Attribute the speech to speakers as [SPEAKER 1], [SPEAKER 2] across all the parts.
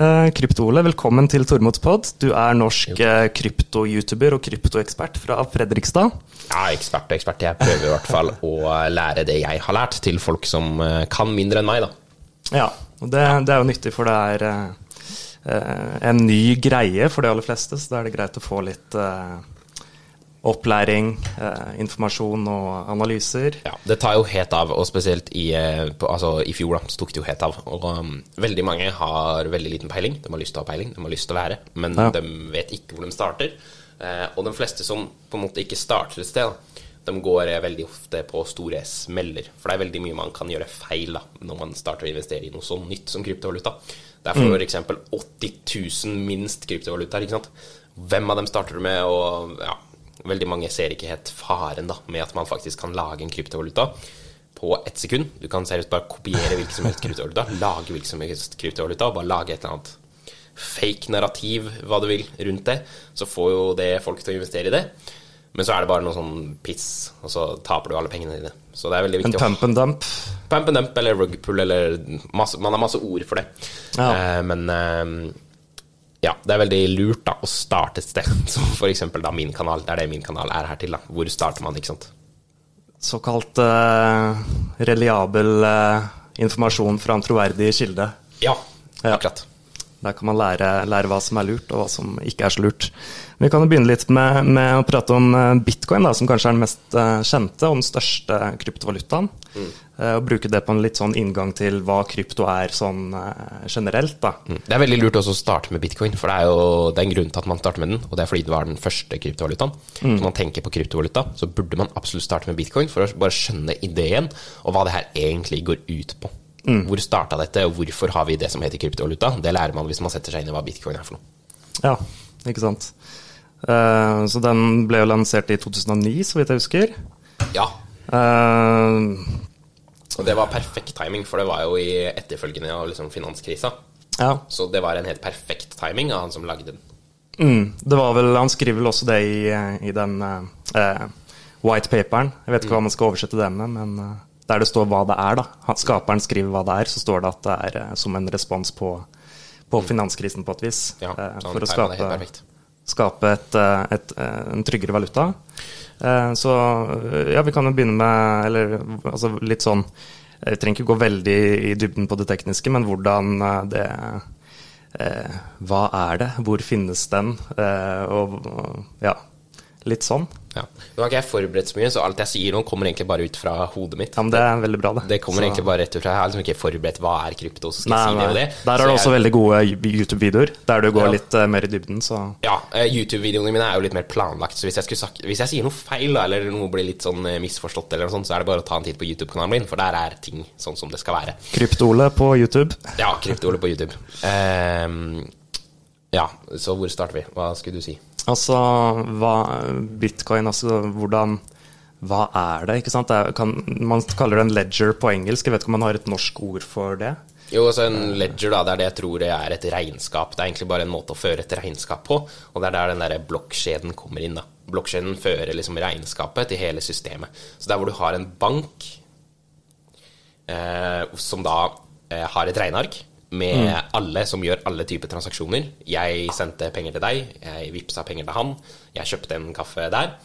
[SPEAKER 1] Eh, Krypto-Ole, velkommen til Tormodspod. Du er norsk eh, krypto-youtuber og kryptoekspert fra Fredrikstad.
[SPEAKER 2] Ja, ekspert og ekspert. Jeg prøver i hvert fall å lære det jeg har lært, til folk som eh, kan mindre enn meg, da.
[SPEAKER 1] Ja, og det, det er jo nyttig, for det er eh, en ny greie for de aller fleste, så da er det greit å få litt eh, opplæring, eh, informasjon og analyser.
[SPEAKER 2] Ja, Det tar jo helt av, og spesielt i, eh, på, altså, i fjor da, så tok det jo helt av. Og um, veldig mange har veldig liten peiling. De har lyst til å ha peiling, de har lyst til å være, men
[SPEAKER 1] Ja.
[SPEAKER 2] de vet ikke hvor de starter. Eh, og de fleste som på en måte ikke starter et sted, da, de går eh, veldig ofte på store smeller. For det er veldig mye man kan gjøre feil da, når man starter å investere i noe så nytt som kryptovaluta. Det er for eksempel 80 000 minst kryptovalutaer, ikke sant. Hvem av dem starter du med, og ja, veldig mange ser ikke helt faren da, med at man faktisk kan lage en kryptovaluta på ett sekund. Du kan seriøst bare kopiere hvilken som helst kryptovaluta, lage hvilken som helst kryptovaluta, og bare lage et eller annet fake narrativ, hva du vil, rundt det. Så får jo det folk til å investere i det. Men så er det bare noe sånn piss, og så taper du alle pengene dine. Så det er veldig viktig En
[SPEAKER 1] pump and dump.
[SPEAKER 2] Pump and dump eller rugpull eller masse, Man har masse ord for det.
[SPEAKER 1] Ja.
[SPEAKER 2] Eh, men eh, ja, det er veldig lurt da å starte et sted, som f.eks. da min kanal. Det er det min kanal er her til. da Hvor starter man, ikke sant?
[SPEAKER 1] Såkalt uh, reliabel uh, informasjon fra en troverdig kilde.
[SPEAKER 2] Ja,
[SPEAKER 1] Ja.
[SPEAKER 2] akkurat.
[SPEAKER 1] Der kan man lære, lære hva som er lurt, og hva som ikke er så lurt. Vi kan jo begynne litt med, med å prate om eh, bitcoin, da, som kanskje er den mest eh, kjente og den største kryptovalutaen. Eh, Og bruke det på en litt sånn inngang til hva krypto er sånn generelt. da.
[SPEAKER 2] Mm. Det er veldig lurt også å starte med bitcoin, for det er jo det er en grunn til at man starter med den, og det er fordi det var den første kryptovalutaen. Når man tenker på kryptovaluta, så burde man absolutt starte med bitcoin for å bare skjønne ideen, og hva det her egentlig går ut på. Hvor starta dette, og hvorfor har vi det som heter kryptovaluta? Det lærer man hvis man setter seg inn i hva bitcoin er for noe.
[SPEAKER 1] Ja, ikke sant. Eh, Så den ble jo lansert i 2009, så vidt jeg husker.
[SPEAKER 2] Ja,
[SPEAKER 1] Uh,
[SPEAKER 2] Og det var perfekt timing, for det var jo i etterfølgende av liksom finanskrisa.
[SPEAKER 1] Ja,
[SPEAKER 2] Så det var en helt perfekt timing av han som lagde den.
[SPEAKER 1] Mm, det var vel, Han skriver vel også det i, i den uh, white paperen. Jeg vet ikke hva man skal oversette det med, men der det står hva det er, da. Skaperen skriver hva det er, så står det at det er eh, som en respons på, på finanskrisen på et vis.
[SPEAKER 2] Ja,
[SPEAKER 1] eh, for å skape, skape et, eh, et, en tryggere valuta. Så ja, vi kan jo begynne med Eller altså litt sånn Vi trenger ikke gå veldig i dybden på det tekniske, men hvordan det eh, Hva er det? Hvor finnes den? Eh, og ja, litt sånn.
[SPEAKER 2] Ja. Nå har ikke jeg forberedt så mye, så alt jeg sier nå, kommer egentlig bare ut fra hodet mitt.
[SPEAKER 1] Ja, men det er veldig bra, det.
[SPEAKER 2] Det kommer
[SPEAKER 1] Så-
[SPEAKER 2] egentlig bare rett ut fra Jeg har liksom ikke forberedt hva er krypto, så skal
[SPEAKER 1] Nei,
[SPEAKER 2] jeg si det og det.
[SPEAKER 1] Der er det
[SPEAKER 2] jeg-
[SPEAKER 1] også veldig gode YouTube-videoer, der du går
[SPEAKER 2] Ja.
[SPEAKER 1] litt uh, mer i dybden, så
[SPEAKER 2] Ja, uh, YouTube-videoene mine er jo litt mer planlagt, så hvis jeg, sagt, hvis jeg sier noe feil, da, eller noe blir litt sånn uh, misforstått, eller noe sånt, så er det bare å ta en titt på YouTube-kanalen min, for der er ting sånn som det skal være.
[SPEAKER 1] Kryptole på YouTube.
[SPEAKER 2] Ja, Kryptole på YouTube. Ehm, ja, så hvor starter vi? Hva skulle du si?
[SPEAKER 1] Altså, hva bitcoin, altså hvordan Hva er det, ikke sant? Det kan, man kaller det en ledger på engelsk. Jeg vet ikke om man har et norsk ord for det?
[SPEAKER 2] Jo, altså en ledger, da, det er det jeg tror er et regnskap. Det er egentlig bare en måte å føre et regnskap på, og det er der den der blokkjeden kommer inn. da. Blokkjeden fører liksom regnskapet til hele systemet. Så der hvor du har en bank eh, som da eh, har et regneark med alle som gjør alle typer transaksjoner. Jeg sendte penger til deg, jeg vippsa penger til han, jeg kjøpte en kaffe der.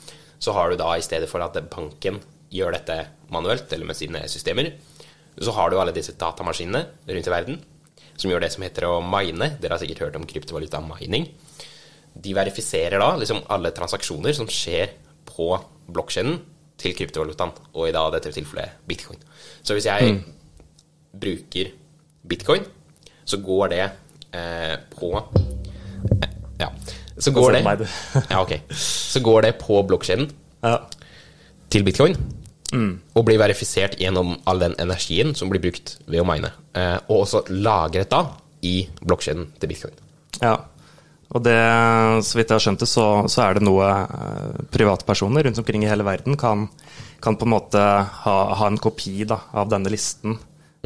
[SPEAKER 2] Så har du da, i stedet for at banken gjør dette manuelt, eller med sine systemer, så har du alle disse datamaskinene rundt i verden som gjør det som heter å mine. Dere har sikkert hørt om kryptovaluta mining. De verifiserer da liksom alle transaksjoner som skjer på blokkjeden til kryptovalutaen, og i da dette tilfellet bitcoin. Så hvis jeg bruker bitcoin, så går det eh, på eh, Ja. Så går det
[SPEAKER 1] meg.
[SPEAKER 2] Ja, ok. Så går det på blokkjeden
[SPEAKER 1] Ja.
[SPEAKER 2] til bitcoin, og blir verifisert gjennom all den energien som blir brukt ved å mine. Eh, og også lagret da i blokkjeden til bitcoin.
[SPEAKER 1] ja. Og det, så vidt jeg har skjønt det, så, så er det noe eh, privatpersoner rundt omkring i hele verden kan, kan på en måte ha, ha en kopi da, av denne listen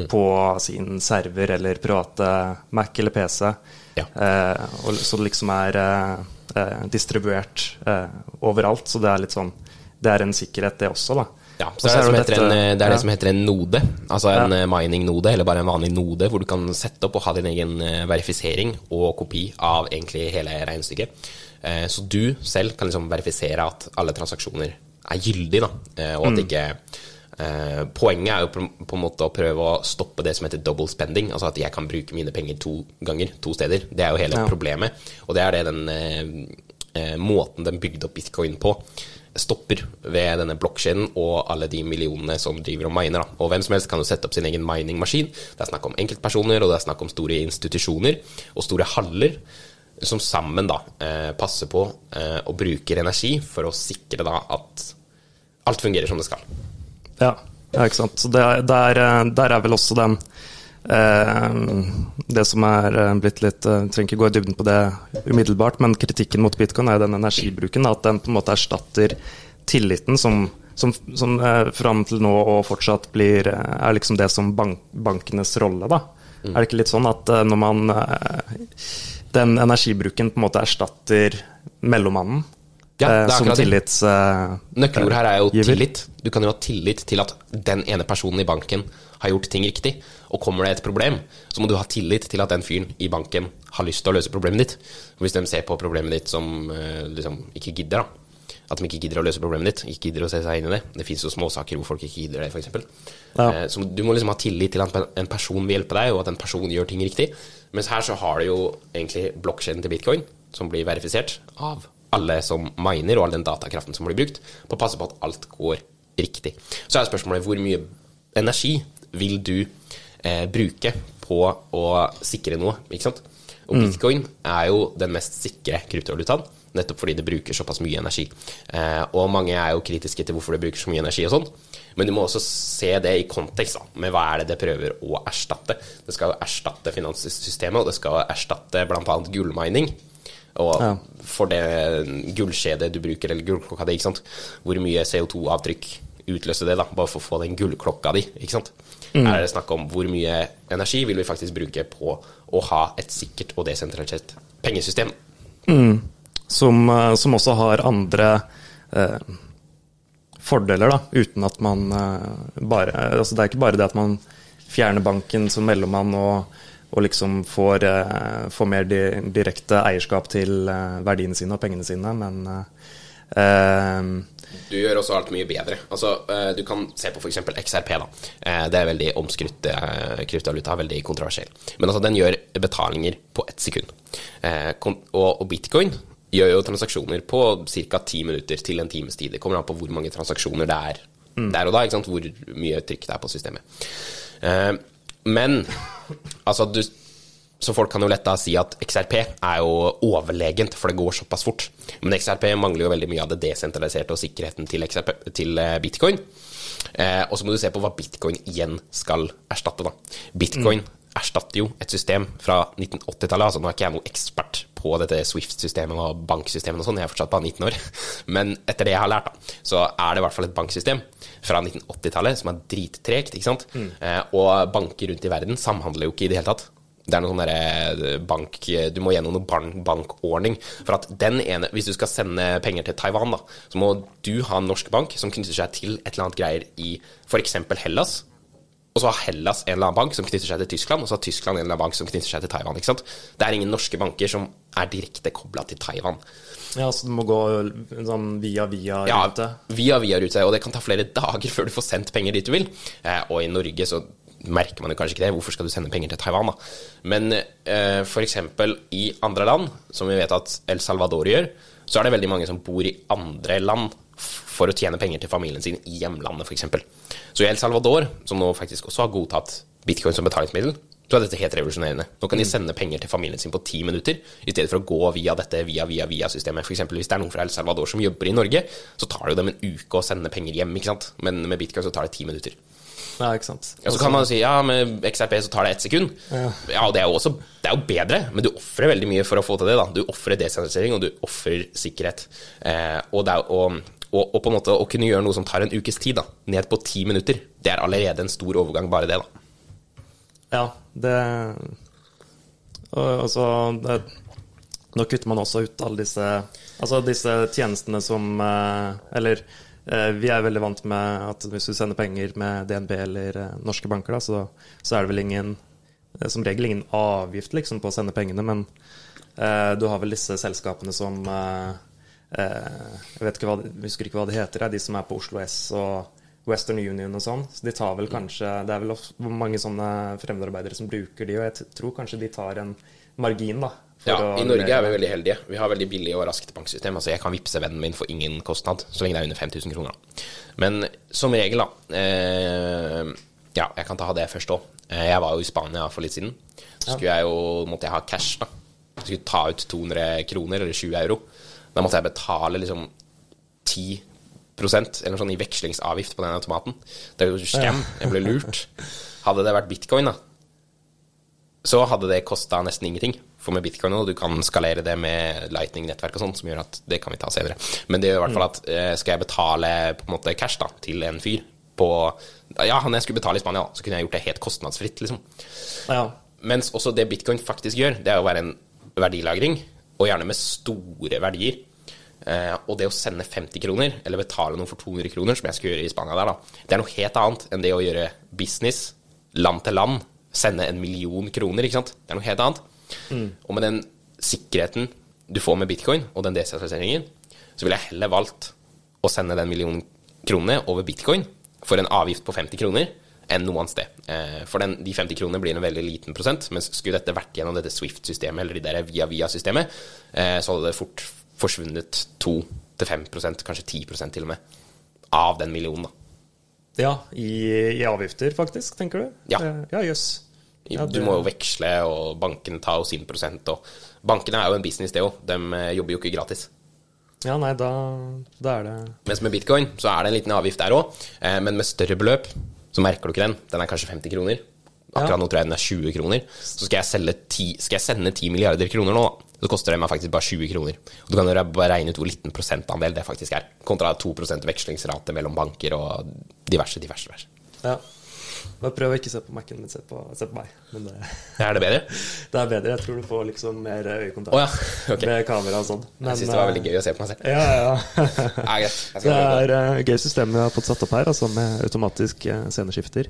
[SPEAKER 1] på sin server eller private Mac eller PC.
[SPEAKER 2] Ja.
[SPEAKER 1] Eh, og, så det liksom er eh, eh, distribuert eh, overalt. Så det er litt sånn Det er en sikkerhet, det også, da.
[SPEAKER 2] Ja, så det er, det, som heter en, det, er
[SPEAKER 1] ja.
[SPEAKER 2] det som heter en node, altså en ja. mining-node, eller bare en vanlig node, hvor du kan sette opp og ha din egen verifisering og kopi av egentlig hele regnestykket. Så du selv kan liksom verifisere at alle transaksjoner er gyldige, da, og at mm. ikke Eh, poenget er jo på, på, en måte å prøve å stoppe det som heter double spending, altså at jeg kan bruke mine penger to ganger, to steder. Det er jo hele ja. problemet, og det er det den eh, eh måten den bygde opp bitcoin på stopper ved denne blokkjeden og alle de millionene som driver og miner. Da. Og hvem som helst kan jo sette opp sin egen miningmaskin. Det er snakk om enkeltpersoner, og det er snakk om store institusjoner og store haller som sammen da eh, passer på eh, og bruker energi for å sikre da at alt fungerer som det skal.
[SPEAKER 1] Ja, ja ikke sant. Så der, der, eh, der er vel også den eh, Det som er eh, blitt litt Jeg eh, trenger ikke gå i dybden på det umiddelbart, men kritikken mot bitcoin er jo den energibruken. At den på en måte erstatter tilliten som, som, som eh, fram til nå og fortsatt blir er liksom det som bank, bankenes rolle, da. Mm. Er det ikke litt sånn at når man Den energibruken på en måte erstatter mellommannen? Ja, eh, som tillits... Uh,
[SPEAKER 2] Nøkkelord her er jo giver. tillit. Du kan jo ha tillit til at den ene personen i banken har gjort ting riktig. Og kommer det et problem, så må du ha tillit til at den fyren i banken har lyst til å løse problemet ditt. Hvis de ser på problemet ditt som uh, liksom ikke gidder, da. At de ikke gidder å løse problemet ditt, ikke gidder å se seg inn i det. Det fins jo småsaker hvor folk ikke gidder det, f.eks. Ja. Så du må liksom ha tillit til at en person vil hjelpe deg, og at en person gjør ting riktig. Mens her så har du jo egentlig blokkjeden til bitcoin, som blir verifisert av alle som miner, og all den datakraften som blir brukt, på å passe på at alt går riktig. Så er spørsmålet hvor mye energi vil du eh, bruke på å sikre noe, ikke sant? Og mm. bitcoin er jo den mest sikre kryptovalutaen, nettopp fordi det bruker såpass mye energi. Eh, og mange er jo kritiske til hvorfor det bruker så mye energi og sånn, men du må også se det i kontekst da, med hva er det det prøver å erstatte. Det skal erstatte finanssystemet, og det skal erstatte bl.a. gullmining. Og ja. for det gullskjedet du bruker, eller gullklokka di, hvor mye CO2-avtrykk utløser det, da, bare for å få den gullklokka di? ikke sant? Mm. Er det snakk om hvor mye energi vil vi faktisk bruke på å ha et sikkert og desentralisert pengesystem?
[SPEAKER 1] Mm. Som, eh, som, også har andre eh, fordeler, da, uten at man eh, bare altså Det er ikke bare det at man fjerner banken som mellommann og og liksom får, uh, får, mer di direkte eierskap til uh, verdiene sine og pengene sine, men uh,
[SPEAKER 2] du gjør også alt mye bedre. Altså, du kan se på f.eks. XRP. da. Det er veldig omskrytt kryptovaluta, veldig kontroversiell. Men altså, den gjør betalinger på ett sekund. Og bitcoin gjør jo transaksjoner på ca. ti minutter til en times tid. Det kommer an på hvor mange transaksjoner det er mm. der og da, hvor mye trykk det er på systemet. Men altså, du, så folk kan jo lett da si at XRP er jo overlegent, for det går såpass fort. Men XRP mangler jo veldig mye av det desentraliserte og sikkerheten til, XRP, til eh, bitcoin. Eh, og så må du se på hva bitcoin igjen skal erstatte, da. Bitcoin mm. erstatter jo et system fra 1980-tallet. Altså nå er ikke jeg noen ekspert på dette Swift-systemet og banksystemet og sånn, jeg er fortsatt bare 19 år. Men etter det jeg har lært, da, så er det i hvert fall et banksystem fra 1980-tallet som er drittregt. ikke sant? Mm. Eh, og banker rundt i verden samhandler jo ikke i det hele tatt. Det er noe sånn eh, bank Du må gjennom noen bankordning. For at den ene Hvis du skal sende penger til Taiwan, da, så må du ha en norsk bank som knytter seg til et eller annet greier i f.eks. Hellas. Og så har Hellas en eller annen bank som knytter seg til Tyskland, og så har Tyskland en eller annen bank som knytter seg til Taiwan. ikke sant? Det er ingen norske banker som er direkte kobla til Taiwan.
[SPEAKER 1] Ja, Så du må gå sånn via via
[SPEAKER 2] rute? Ja, via via rute. Og det kan ta flere dager før du får sendt penger dit du vil. Eh, og i Norge så merker man jo kanskje ikke det. Hvorfor skal du sende penger til Taiwan, da? Men eh, f.eks. i andre land, som vi vet at El Salvador gjør, så er det veldig mange som bor i andre land for å tjene penger til familien sin i hjemlandet, f.eks. Så i El Salvador, som nå faktisk også har godtatt bitcoin som betalingsmiddel, så er dette helt revolusjonerende. Nå kan de mm. sende penger til familien sin på ti minutter, i stedet for å gå via dette via via via systemet. F.eks. hvis det er noen fra El Salvador som jobber i Norge, så tar det jo dem en uke å sende penger hjem, ikke sant. Men med bitcoin så tar det ti minutter.
[SPEAKER 1] Ja, ikke sant.
[SPEAKER 2] Og så kan man jo si ja, med XRP så tar det ett sekund. Ja, ja det, er jo også, det er jo bedre, men du ofrer veldig mye for å få til det. da. Du ofrer desentralisering, og du ofrer sikkerhet. Eh, og, det er, og, og, og, på en måte å kunne gjøre noe som tar en ukes tid, da, ned på ti minutter, det er allerede en stor overgang, bare det. da.
[SPEAKER 1] Ja, det altså det, Nå kutter man også ut alle disse Altså disse tjenestene som eh, Eller eh, vi er veldig vant med at hvis du sender penger med DNB eller eh, norske banker, da, så, så er det vel ingen som regel ingen avgift liksom, på å sende pengene, men eh, du har vel disse selskapene som eh, Jeg vet ikke hva, husker ikke hva det heter, er de som er på Oslo S og Western Union og sånn. Så de tar vel kanskje Det er vel mange sånne fremmedarbeidere som bruker de, og jeg tror kanskje de tar en margin, da.
[SPEAKER 2] Ja, I Norge er vi veldig heldige. Vi har veldig billig og raskt banksystem. Altså Jeg kan vippse vennen min for ingen kostnad, så lenge det er under 5000 kroner. Men som regel, da eh, Ja, jeg kan ta det først òg. Jeg var jo i Spania for litt siden. Så skulle jeg jo, måtte jeg ha cash. da. Jeg skulle ta ut 200 kroner, eller 20 euro. Da måtte jeg betale liksom 10% eller sånn i vekslingsavgift på den automaten. Det er jo skam. Jeg ble lurt. Hadde det vært bitcoin, da, så hadde det kosta nesten ingenting. For med bitcoin og du kan skalere det med lightning-nettverk og sånn, som gjør at det kan vi ta senere. Men det gjør i hvert fall at eh, skal jeg betale på en måte cash da, til en fyr på Ja, når jeg skulle betale i Spania, så kunne jeg gjort det helt kostnadsfritt, liksom.
[SPEAKER 1] Ja.
[SPEAKER 2] Mens også det bitcoin faktisk gjør, det er å være en verdilagring, og gjerne med store verdier. Eh, og det å sende 50 kroner, eller betale noe for 200 kroner, som jeg skulle gjøre i Spania der, da, det er noe helt annet enn det å gjøre business land til land. Sende en million kroner, ikke sant. Det er noe helt annet. Og med den sikkerheten du får med bitcoin, og den desentraliseringen, så ville jeg heller valgt å sende den millionen kronene over bitcoin for en avgift på 50 kroner enn noe annet sted. Eh, For den, de 50 kronene blir en veldig liten prosent, mens skulle dette vært gjennom dette Swift-systemet eller de der via-via-systemet, eh, så hadde det fort forsvunnet 2-5% kanskje 10% til og med, av den millionen. da.
[SPEAKER 1] Ja, i, i avgifter, faktisk, tenker du?
[SPEAKER 2] Ja.
[SPEAKER 1] Eh, Ja, jøss. Ja,
[SPEAKER 2] Du må jo veksle, og bankene tar jo sin prosent. og Bankene er jo en business, det òg. De jobber jo ikke gratis.
[SPEAKER 1] Ja, nei, da, da er det
[SPEAKER 2] Mens med bitcoin så er det en liten avgift der òg, men med større beløp så merker du ikke den. Den er kanskje 50 kroner. Akkurat
[SPEAKER 1] Ja.
[SPEAKER 2] nå tror jeg den er 20 kroner. Så skal jeg, selge 10, skal jeg sende 10 milliarder kroner nå, da, så koster det meg faktisk bare 20 kroner. Og du kan jo bare regne ut hvor liten prosentandel det faktisk er. Kontra 2% vekslingsrate mellom banker og diverse, diverse, diverse.
[SPEAKER 1] Ja. Bare prøv å ikke se på Mac-en, men se på, se på meg. Men det,
[SPEAKER 2] Er det bedre?
[SPEAKER 1] det er bedre. Jeg tror du får liksom mer øyekontakt
[SPEAKER 2] oh, ja, okay.
[SPEAKER 1] med kamera og sånn. Men,
[SPEAKER 2] Jeg syns det var veldig
[SPEAKER 1] eh,
[SPEAKER 2] gøy å se på meg selv.
[SPEAKER 1] Ja, ja.
[SPEAKER 2] Ja.
[SPEAKER 1] Det er uh, gøy system vi har fått satt opp her, altså med automatisk uh, sceneskifter.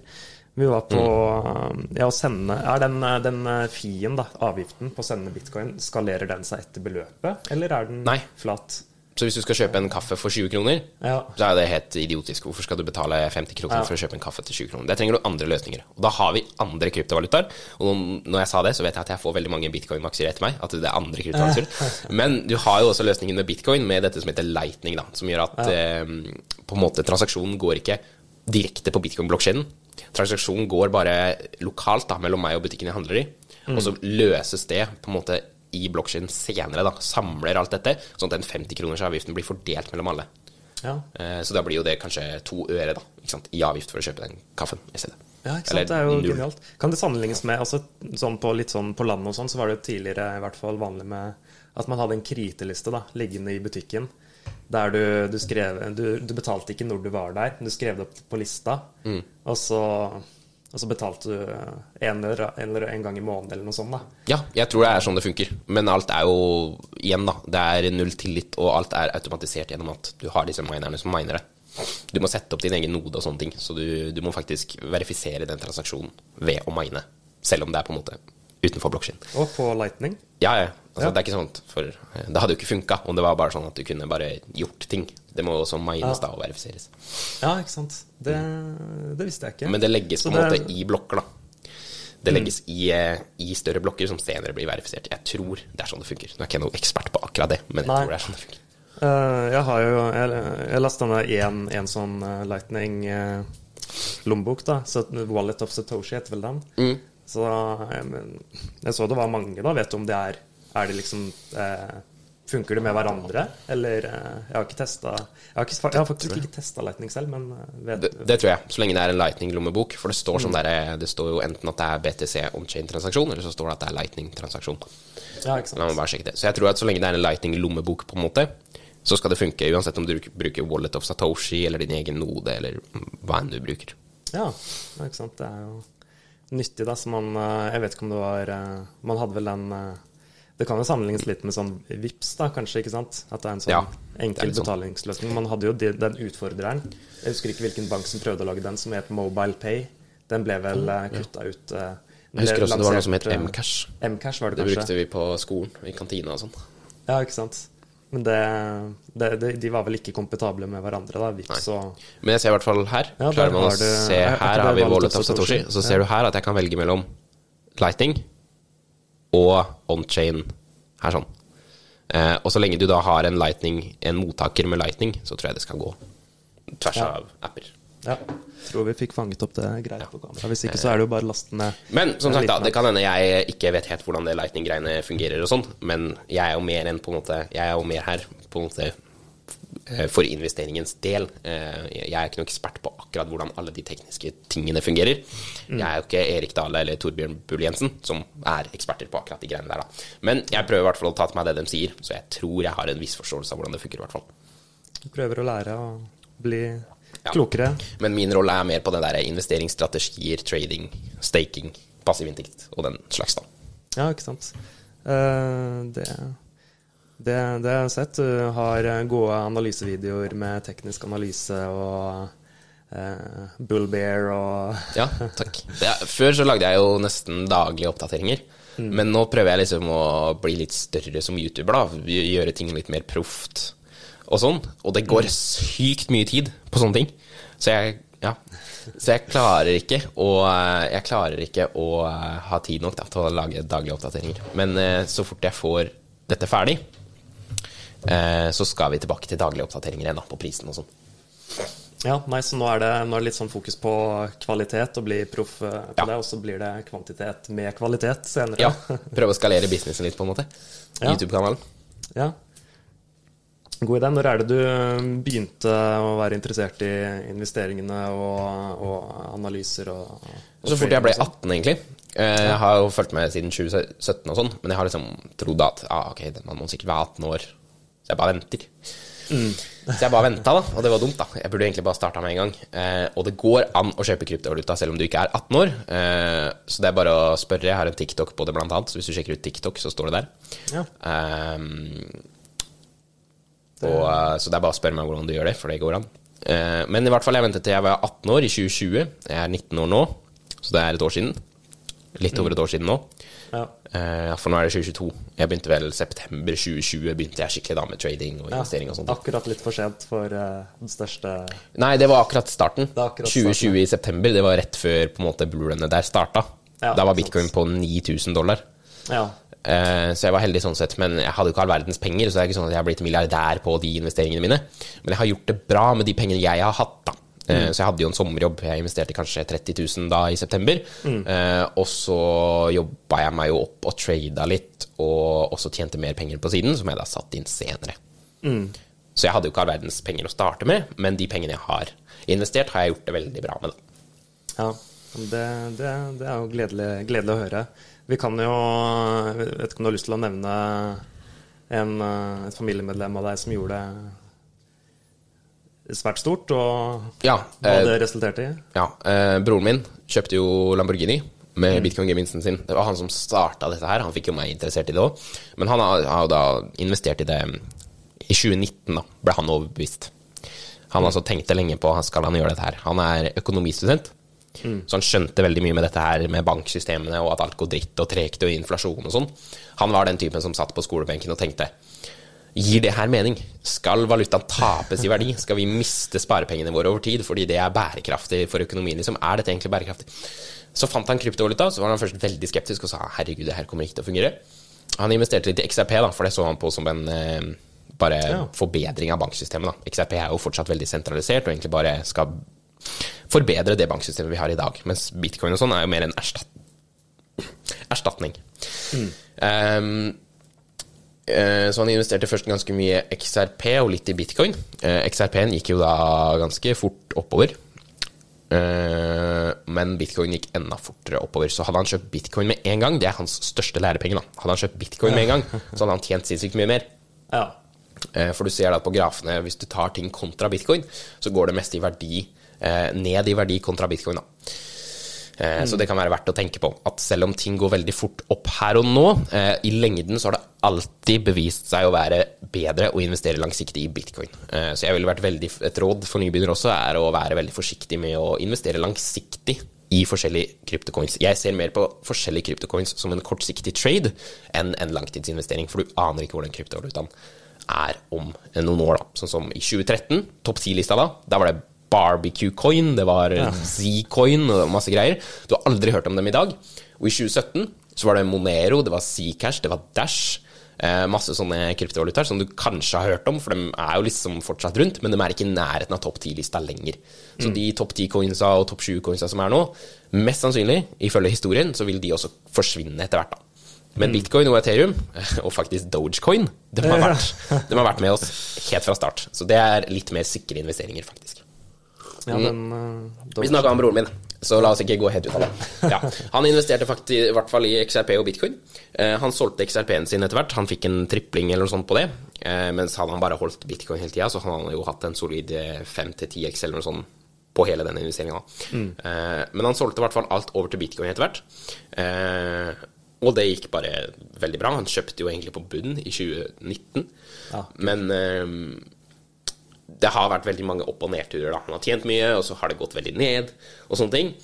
[SPEAKER 1] Vi var på
[SPEAKER 2] Mm.
[SPEAKER 1] eh, ja, å sende Er den, eh, den eh, fien, da, avgiften på å sende bitcoin, skalerer den seg etter beløpet, eller er den
[SPEAKER 2] Nei.
[SPEAKER 1] flat?
[SPEAKER 2] Så hvis du skal kjøpe en kaffe for 20 kroner,
[SPEAKER 1] Ja.
[SPEAKER 2] så er det helt idiotisk. Hvorfor skal du betale 50 kroner
[SPEAKER 1] Ja.
[SPEAKER 2] for å kjøpe en kaffe til 20 kroner? Der trenger du andre løsninger. Og da har vi andre kryptovalutaer. Og når jeg sa det, så vet jeg at jeg får veldig mange bitcoin-aksjer etter meg. At det er andre kryptovalutaer. Men du har jo også løsningen med bitcoin med dette som heter lightning, da. Som gjør at eh, på en måte transaksjonen går ikke direkte på bitcoin-blokkjeden. Transaksjonen går bare lokalt da, mellom meg og butikken jeg handler i. Og så løses det på en måte i blokkjeden senere, da. Samler alt dette, sånn at den 50-kronersavgiften blir fordelt mellom alle.
[SPEAKER 1] Ja.
[SPEAKER 2] Eh, Så da blir jo det kanskje to øre da, i avgift for å kjøpe den kaffen i stedet.
[SPEAKER 1] Ja, ikke
[SPEAKER 2] Eller
[SPEAKER 1] sant? Det er jo genialt. Kan det sammenlignes med altså, sånn på litt sånn på landet og sånn, så var det jo tidligere i hvert fall vanlig med at man hadde en kriteliste da, liggende i butikken. Der du, du skrev du, du betalte ikke når du var der, men du skrev det opp på lista.
[SPEAKER 2] Mm.
[SPEAKER 1] Og, så, og så betalte du en eller, en eller en gang i måneden eller noe sånt. da.
[SPEAKER 2] Ja, jeg tror det er sånn det funker. Men alt er jo igjen, da. Det er null tillit, og alt er automatisert gjennom at du har disse minerne som miner det. Du må sette opp din egen node og sånne ting, så du, du må faktisk verifisere den transaksjonen ved å mine. Selv om det er på en måte utenfor blokkskinn.
[SPEAKER 1] Og på Lightning.
[SPEAKER 2] Ja, ja. Altså,
[SPEAKER 1] Ja.
[SPEAKER 2] Det er ikke sånn for eh, Det hadde jo ikke funka om det var bare sånn at du kunne bare gjort ting. Det må jo også mines
[SPEAKER 1] Ja.
[SPEAKER 2] da og verifiseres.
[SPEAKER 1] Ja, ikke sant. Det, det visste jeg ikke.
[SPEAKER 2] Men det legges på en
[SPEAKER 1] måte
[SPEAKER 2] måte i blokker, da. Det legges i, eh, i større blokker som senere blir verifisert. Jeg tror det er sånn det funker. Nå er ikke jeg noen ekspert på akkurat det, men jeg
[SPEAKER 1] Nei.
[SPEAKER 2] tror det er sånn det funker.
[SPEAKER 1] Uh, jeg har jo Jeg, jeg lasta ned en, en sånn eh, Lightning-lommebok, da. Så Wallet of Satoshi heter vel den.
[SPEAKER 2] Mm.
[SPEAKER 1] Så jeg, men, jeg så det var mange, da. Vet du om det er Er det liksom eh, Funker det med hverandre, eller eh, Jeg har ikke testa Jeg jeg har faktisk ikke testa Lightning selv, men eh, vet,
[SPEAKER 2] Det, det tror jeg, så lenge det er en Lightning-lommebok. For det står sånn der, eh, det står jo enten at det er BTC on-chain-transaksjon, eller så står det at det er Lightning-transaksjon.
[SPEAKER 1] Ja, ikke sant.
[SPEAKER 2] La meg bare sjekke det. Så jeg tror at så lenge det er en Lightning-lommebok, på en måte, så skal det funke uansett om du bruker Wallet of Satoshi eller din egen node, eller hva enn du bruker.
[SPEAKER 1] Ja, ikke sant. Det er jo nyttig, da. Så man Jeg vet ikke om det var Man hadde vel den Det kan jo sammenlignes litt med sånn VIPS da, kanskje, ikke sant? At det er en sånn
[SPEAKER 2] Ja,
[SPEAKER 1] enkel
[SPEAKER 2] sånn.
[SPEAKER 1] betalingsløsning. Man hadde jo de- den utfordreren. Jeg husker ikke hvilken bank som prøvde å lage den, som het Mobile Pay. Den ble vel uh, kutta ut. Uh,
[SPEAKER 2] Jeg husker også det var noe som het
[SPEAKER 1] lansert, eh,
[SPEAKER 2] Mcash.
[SPEAKER 1] Mcash var det kanskje.
[SPEAKER 2] Det brukte vi på skolen, i kantina og sånn.
[SPEAKER 1] Ja, ikke sant. Men det, det, det, de var vel ikke kompetable med hverandre, da. Vips og
[SPEAKER 2] Men jeg ser i hvert fall her.
[SPEAKER 1] Ja,
[SPEAKER 2] Klarer man å se
[SPEAKER 1] er- er
[SPEAKER 2] Her har vi
[SPEAKER 1] Wallet of
[SPEAKER 2] Satoshi. Så ser du her at jeg kan velge mellom Lightning og on-chain her sånn. Eh, og så lenge du da har en Lightning, en mottaker med Lightning, så tror jeg det skal gå tvers
[SPEAKER 1] Ja.
[SPEAKER 2] av apper.
[SPEAKER 1] Ja. Tror vi fikk fanget opp det greit på kamera. Hvis ikke så er det jo bare lastende. ned.
[SPEAKER 2] Men som sagt, da, det kan hende jeg ikke vet helt hvordan det Lightning-greiene fungerer og sånn, men jeg er jo mer enn på en måte Jeg er jo mer her på en måte for investeringens del. Eh, Jeg er ikke noen ekspert på akkurat hvordan alle de tekniske tingene fungerer. Jeg er jo ikke Erik Dale eller Torbjørn Bull Jensen, som er eksperter på akkurat de greiene der, da. Men jeg prøver i hvert fall å ta til meg det de sier, så jeg tror jeg har en viss forståelse av hvordan det funker, i hvert fall.
[SPEAKER 1] Prøver å lære å bli
[SPEAKER 2] Ja.
[SPEAKER 1] klokere.
[SPEAKER 2] Men min rolle er mer på den der investeringsstrategier, trading, staking, passiv inntekt og den slags, da.
[SPEAKER 1] Ja, ikke sant. Uh, det, det, det har jeg sett. Du har eh, gode analysevideoer med teknisk analyse og eh, Bullbear og
[SPEAKER 2] Ja, takk. Det, før så lagde jeg jo nesten daglige oppdateringer. Men nå prøver jeg liksom å bli litt større som YouTuber, da. Gjøre ting litt mer proft og sånn. Og det går sykt mye tid på sånne ting. Så jeg, ja. Så jeg klarer ikke å Jeg klarer ikke å ha tid nok da, til å lage daglige oppdateringer. Men eh, så fort jeg får dette ferdig, eh, så skal vi tilbake til daglige oppdateringer igjen, på prisen og sånn.
[SPEAKER 1] Ja, nei, så nå er, det, nå er det litt sånn fokus på kvalitet og bli proff eh, på
[SPEAKER 2] Ja.
[SPEAKER 1] det, og så blir det kvantitet med kvalitet senere.
[SPEAKER 2] Ja. Prøve å skalere businessen litt, på en måte.
[SPEAKER 1] Ja.
[SPEAKER 2] YouTube-kanalen.
[SPEAKER 1] Ja. God idé. Når er det du eh, begynte å være interessert i investeringene og, og analyser og, og
[SPEAKER 2] Så fort jeg ble
[SPEAKER 1] trading og sånn?
[SPEAKER 2] 18, egentlig. Eh, Jeg har jo fulgt med siden 2017 og sånn, men jeg har liksom trodd at ah, ok, man må sikkert være 18 år. Så jeg bare venter.
[SPEAKER 1] Mm.
[SPEAKER 2] Så jeg bare venta, da, og det var dumt, da. Jeg burde egentlig bare starta med en gang. Eh, og det går an å kjøpe kryptovaluta selv om du ikke er 18 år. Eh, så det er bare å spørre. Jeg har en TikTok på det, blant annet. Så hvis du sjekker ut TikTok, så står det der.
[SPEAKER 1] Ja.
[SPEAKER 2] Eh, og, så det er bare å spørre meg hvordan du gjør det, for det går an. Eh, men i hvert fall, jeg ventet til jeg var 18 år i 2020. Jeg er 19 år nå, så det er et år siden. Litt over et år siden nå.
[SPEAKER 1] Ja.
[SPEAKER 2] Uh, for nå er det 2022. Jeg begynte vel september 2020 begynte jeg skikkelig da med trading og
[SPEAKER 1] Ja.
[SPEAKER 2] investering og sånt.
[SPEAKER 1] Akkurat litt for sent for uh, den største
[SPEAKER 2] Nei, det var akkurat starten.
[SPEAKER 1] Akkurat starten,
[SPEAKER 2] 2020 i september, det var rett før på en måte bullrunnet der starta.
[SPEAKER 1] Ja,
[SPEAKER 2] da var bitcoin på 9000 dollar.
[SPEAKER 1] Ja.
[SPEAKER 2] Eh, Så jeg var heldig sånn sett, men jeg hadde jo ikke all verdens penger, så det er ikke sånn at jeg har blitt milliardær på de investeringene mine. Men jeg har gjort det bra med de pengene jeg har hatt, da. Eh, Så jeg hadde jo en sommerjobb. Jeg investerte kanskje 30 000 da i september. Mm. Og så jobba jeg meg jo opp og trada litt, og også tjente mer penger på siden, som jeg da satt inn senere. Så jeg hadde jo ikke all verdens penger å starte med, men de pengene jeg har investert, har jeg gjort det veldig bra med, da.
[SPEAKER 1] Ja, det, det, det er jo gledelig, gledelig å høre. Vi kan jo Jeg vet ikke om du har lyst til å nevne en, eh, et familiemedlem av deg som gjorde det svært stort, og
[SPEAKER 2] Ja,
[SPEAKER 1] hva
[SPEAKER 2] eh,
[SPEAKER 1] det resulterte i?
[SPEAKER 2] Ja, eh, broren min kjøpte jo Lamborghini med bitcoin-gevinsten sin. Det var han som starta dette her. Han fikk jo meg interessert i det òg. Men han har, har da investert i det i 2019, da, ble han overbevist. Han altså tenkte lenge på skal han gjøre dette her. Han er økonomistudent, så han skjønte veldig mye med dette her med banksystemene og at alt går dritt og tregt og inflasjon og sånn. Han var den typen som satt på skolebenken og tenkte Gir det her mening? Skal valutaen tapes i verdi? Skal vi miste sparepengene våre over tid fordi det er bærekraftig for økonomien? Liksom? Er dette egentlig bærekraftig? Så fant han kryptovaluta, så var han først veldig skeptisk og sa herregud, det her kommer ikke til å fungere. Han investerte litt i XRP, da, for det så han på som en eh, bare
[SPEAKER 1] Ja.
[SPEAKER 2] forbedring av banksystemet. Da. XRP er jo fortsatt veldig sentralisert og egentlig bare skal forbedre det banksystemet vi har i dag. Mens bitcoin og sånn er jo mer en erstatning. Um, eh, så han investerte først ganske mye XRP og litt i bitcoin. Eh, XRP-en gikk jo da ganske fort oppover. Eh, men bitcoin gikk enda fortere oppover. Så hadde han kjøpt bitcoin med en gang, det er hans største lærepenger, da. Hadde han kjøpt bitcoin med en gang, så hadde han tjent sinnssykt mye mer.
[SPEAKER 1] Ja.
[SPEAKER 2] Eh, For du ser da på grafene, hvis du tar ting kontra bitcoin, så går det mest i verdi eh, ned i verdi kontra bitcoin. da. Eh, Så det kan være verdt å tenke på at selv om ting går veldig fort opp her og nå, eh, i lengden så har det alltid bevist seg å være bedre å investere langsiktig i bitcoin. Eh, Så jeg ville vært veldig, et råd for nybegynnere også er å være veldig forsiktig med å investere langsiktig i forskjellige kryptocoins. Jeg ser mer på forskjellige kryptocoins som en kortsiktig trade enn en langtidsinvestering, for du aner ikke hvordan kryptovalutaen er om noen år. da. Sånn som i 2013, topp 10-lista da, da var det Barbecue Coin, det var Z-coin og masse greier. Du har aldri hørt om dem i dag. Og i 2017 så var det Monero, det var Zcash, det var Dash. Eh, masse sånne kryptovalutaer som du kanskje har hørt om, for de er jo liksom fortsatt rundt, men de er ikke i nærheten av topp 10-lista lenger. Så de topp 10-coinsa og topp 20-coinsa som er nå, mest sannsynlig, ifølge historien, så vil de også forsvinne etter hvert, da. Men bitcoin og Ethereum, og faktisk Dogecoin, de har, vært, de har vært med oss helt fra start. Så det er litt mer sikre investeringer, faktisk.
[SPEAKER 1] Ja, den, eh,
[SPEAKER 2] Vi snakka om broren min, så la oss ikke gå helt ut av det. Ja. Han investerte faktisk, i hvert fall i XRP og bitcoin. Eh, han solgte XRP-en sin etter hvert. Han fikk en tripling eller noe sånt på det. Eh, mens hadde han bare holdt bitcoin hele tida, så han hadde jo hatt en solid 5-10x eller noe sånt på hele den investeringa. Eh, men han solgte i hvert fall alt over til bitcoin etter hvert. Eh, og det gikk bare veldig bra. Han kjøpte jo egentlig på bunnen i 2019,
[SPEAKER 1] Ja.
[SPEAKER 2] men eh, det har vært veldig mange opp- og nedturer. da. Han har tjent mye, og så har det gått veldig ned, og sånne ting.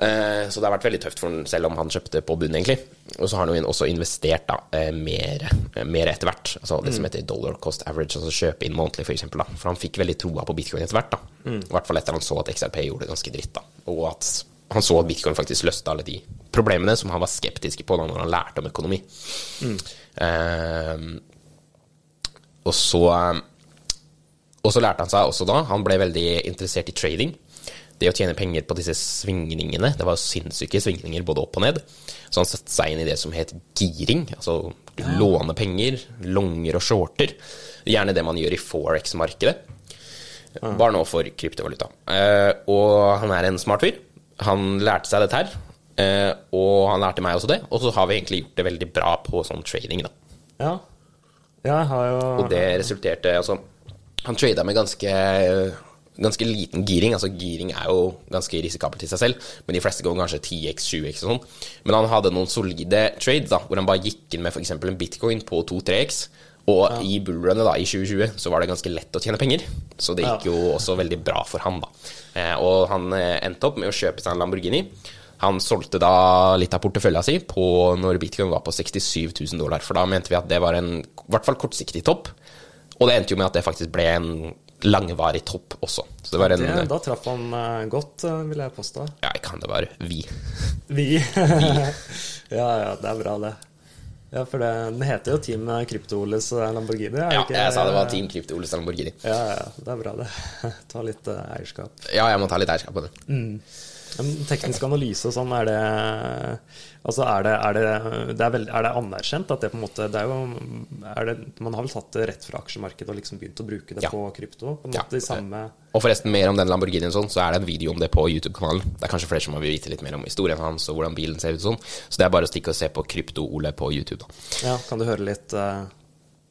[SPEAKER 2] Eh, Så det har vært veldig tøft for han, selv om han kjøpte på bunnen, egentlig. Og så har han jo også investert da, mer, eh, mer etter hvert. Altså det som heter dollar cost average, altså kjøpe inn månedlig, for eksempel, da. For han fikk veldig troa på bitcoin etter hvert. da. I hvert fall etter han så at XRP gjorde det ganske dritt. da. Og at han så at bitcoin faktisk løste alle de problemene som han var skeptisk på da når han lærte om økonomi. Eh, og så og så lærte han seg også da, han ble veldig interessert i trading. Det å tjene penger på disse svingningene, det var sinnssyke svingninger både opp og ned. Så han satte seg inn i det som het giring, altså låne penger, longer og shorter. Gjerne det man gjør i forex-markedet. Bare nå for kryptovaluta. Eh, og han er en smart fyr. Han lærte seg dette her, eh, og han lærte meg også det. Og så har vi egentlig gjort det veldig bra på sånn trading, da.
[SPEAKER 1] ja. ja, jeg har jo
[SPEAKER 2] Og det resulterte Altså, han trada med ganske Ganske liten giring. Altså Giring er jo ganske risikabelt i seg selv, men de fleste går kanskje 10x, 7x og sånn. Men han hadde noen solide trades da, hvor han bare gikk inn med f.eks. en bitcoin på 2-3x. Og i bullrunnet da, i 2020 så var det ganske lett å tjene penger. Så det gikk jo også veldig bra for han, da. Eh, og han eh, endte opp med å kjøpe seg en Lamborghini. Han solgte da litt av portefølja si på når bitcoin var på 67 000 dollar. For da mente vi at det var en i hvert fall kortsiktig topp. Og det endte jo med at det faktisk ble en langvarig topp også. Så det var en
[SPEAKER 1] det, Da traff han eh, godt, eh, vil jeg påstå.
[SPEAKER 2] Ja, jeg kan det bare vi.
[SPEAKER 1] Vi. ja, ja, det er bra, det. Ja, for det, den heter jo Team Krypto-Oles Lamborghini. er
[SPEAKER 2] Ja,
[SPEAKER 1] ikke?
[SPEAKER 2] jeg sa det var Team Krypto Oles Lamborghini.
[SPEAKER 1] Ja, ja, det er bra, det. Ta litt eh, eierskap.
[SPEAKER 2] Ja, jeg må ta litt eierskap på det.
[SPEAKER 1] Men teknisk analyse og sånn, er det Altså, er det, er det, det er, veld, er det anerkjent at det på en måte Det er jo det, Man har vel tatt det rett fra aksjemarkedet og liksom begynt å bruke det
[SPEAKER 2] Ja.
[SPEAKER 1] på krypto? På en
[SPEAKER 2] Ja.
[SPEAKER 1] måte de samme
[SPEAKER 2] Og forresten, mer om den Lamborghinien sånn, så er det en video om det på YouTube-kanalen. Det er kanskje flere som vil vite litt mer om historien hans og hvordan bilen ser ut sånn. Så det er bare å stikke og se på Krypto-Ole på YouTube, da.
[SPEAKER 1] Ja, kan du høre litt uh,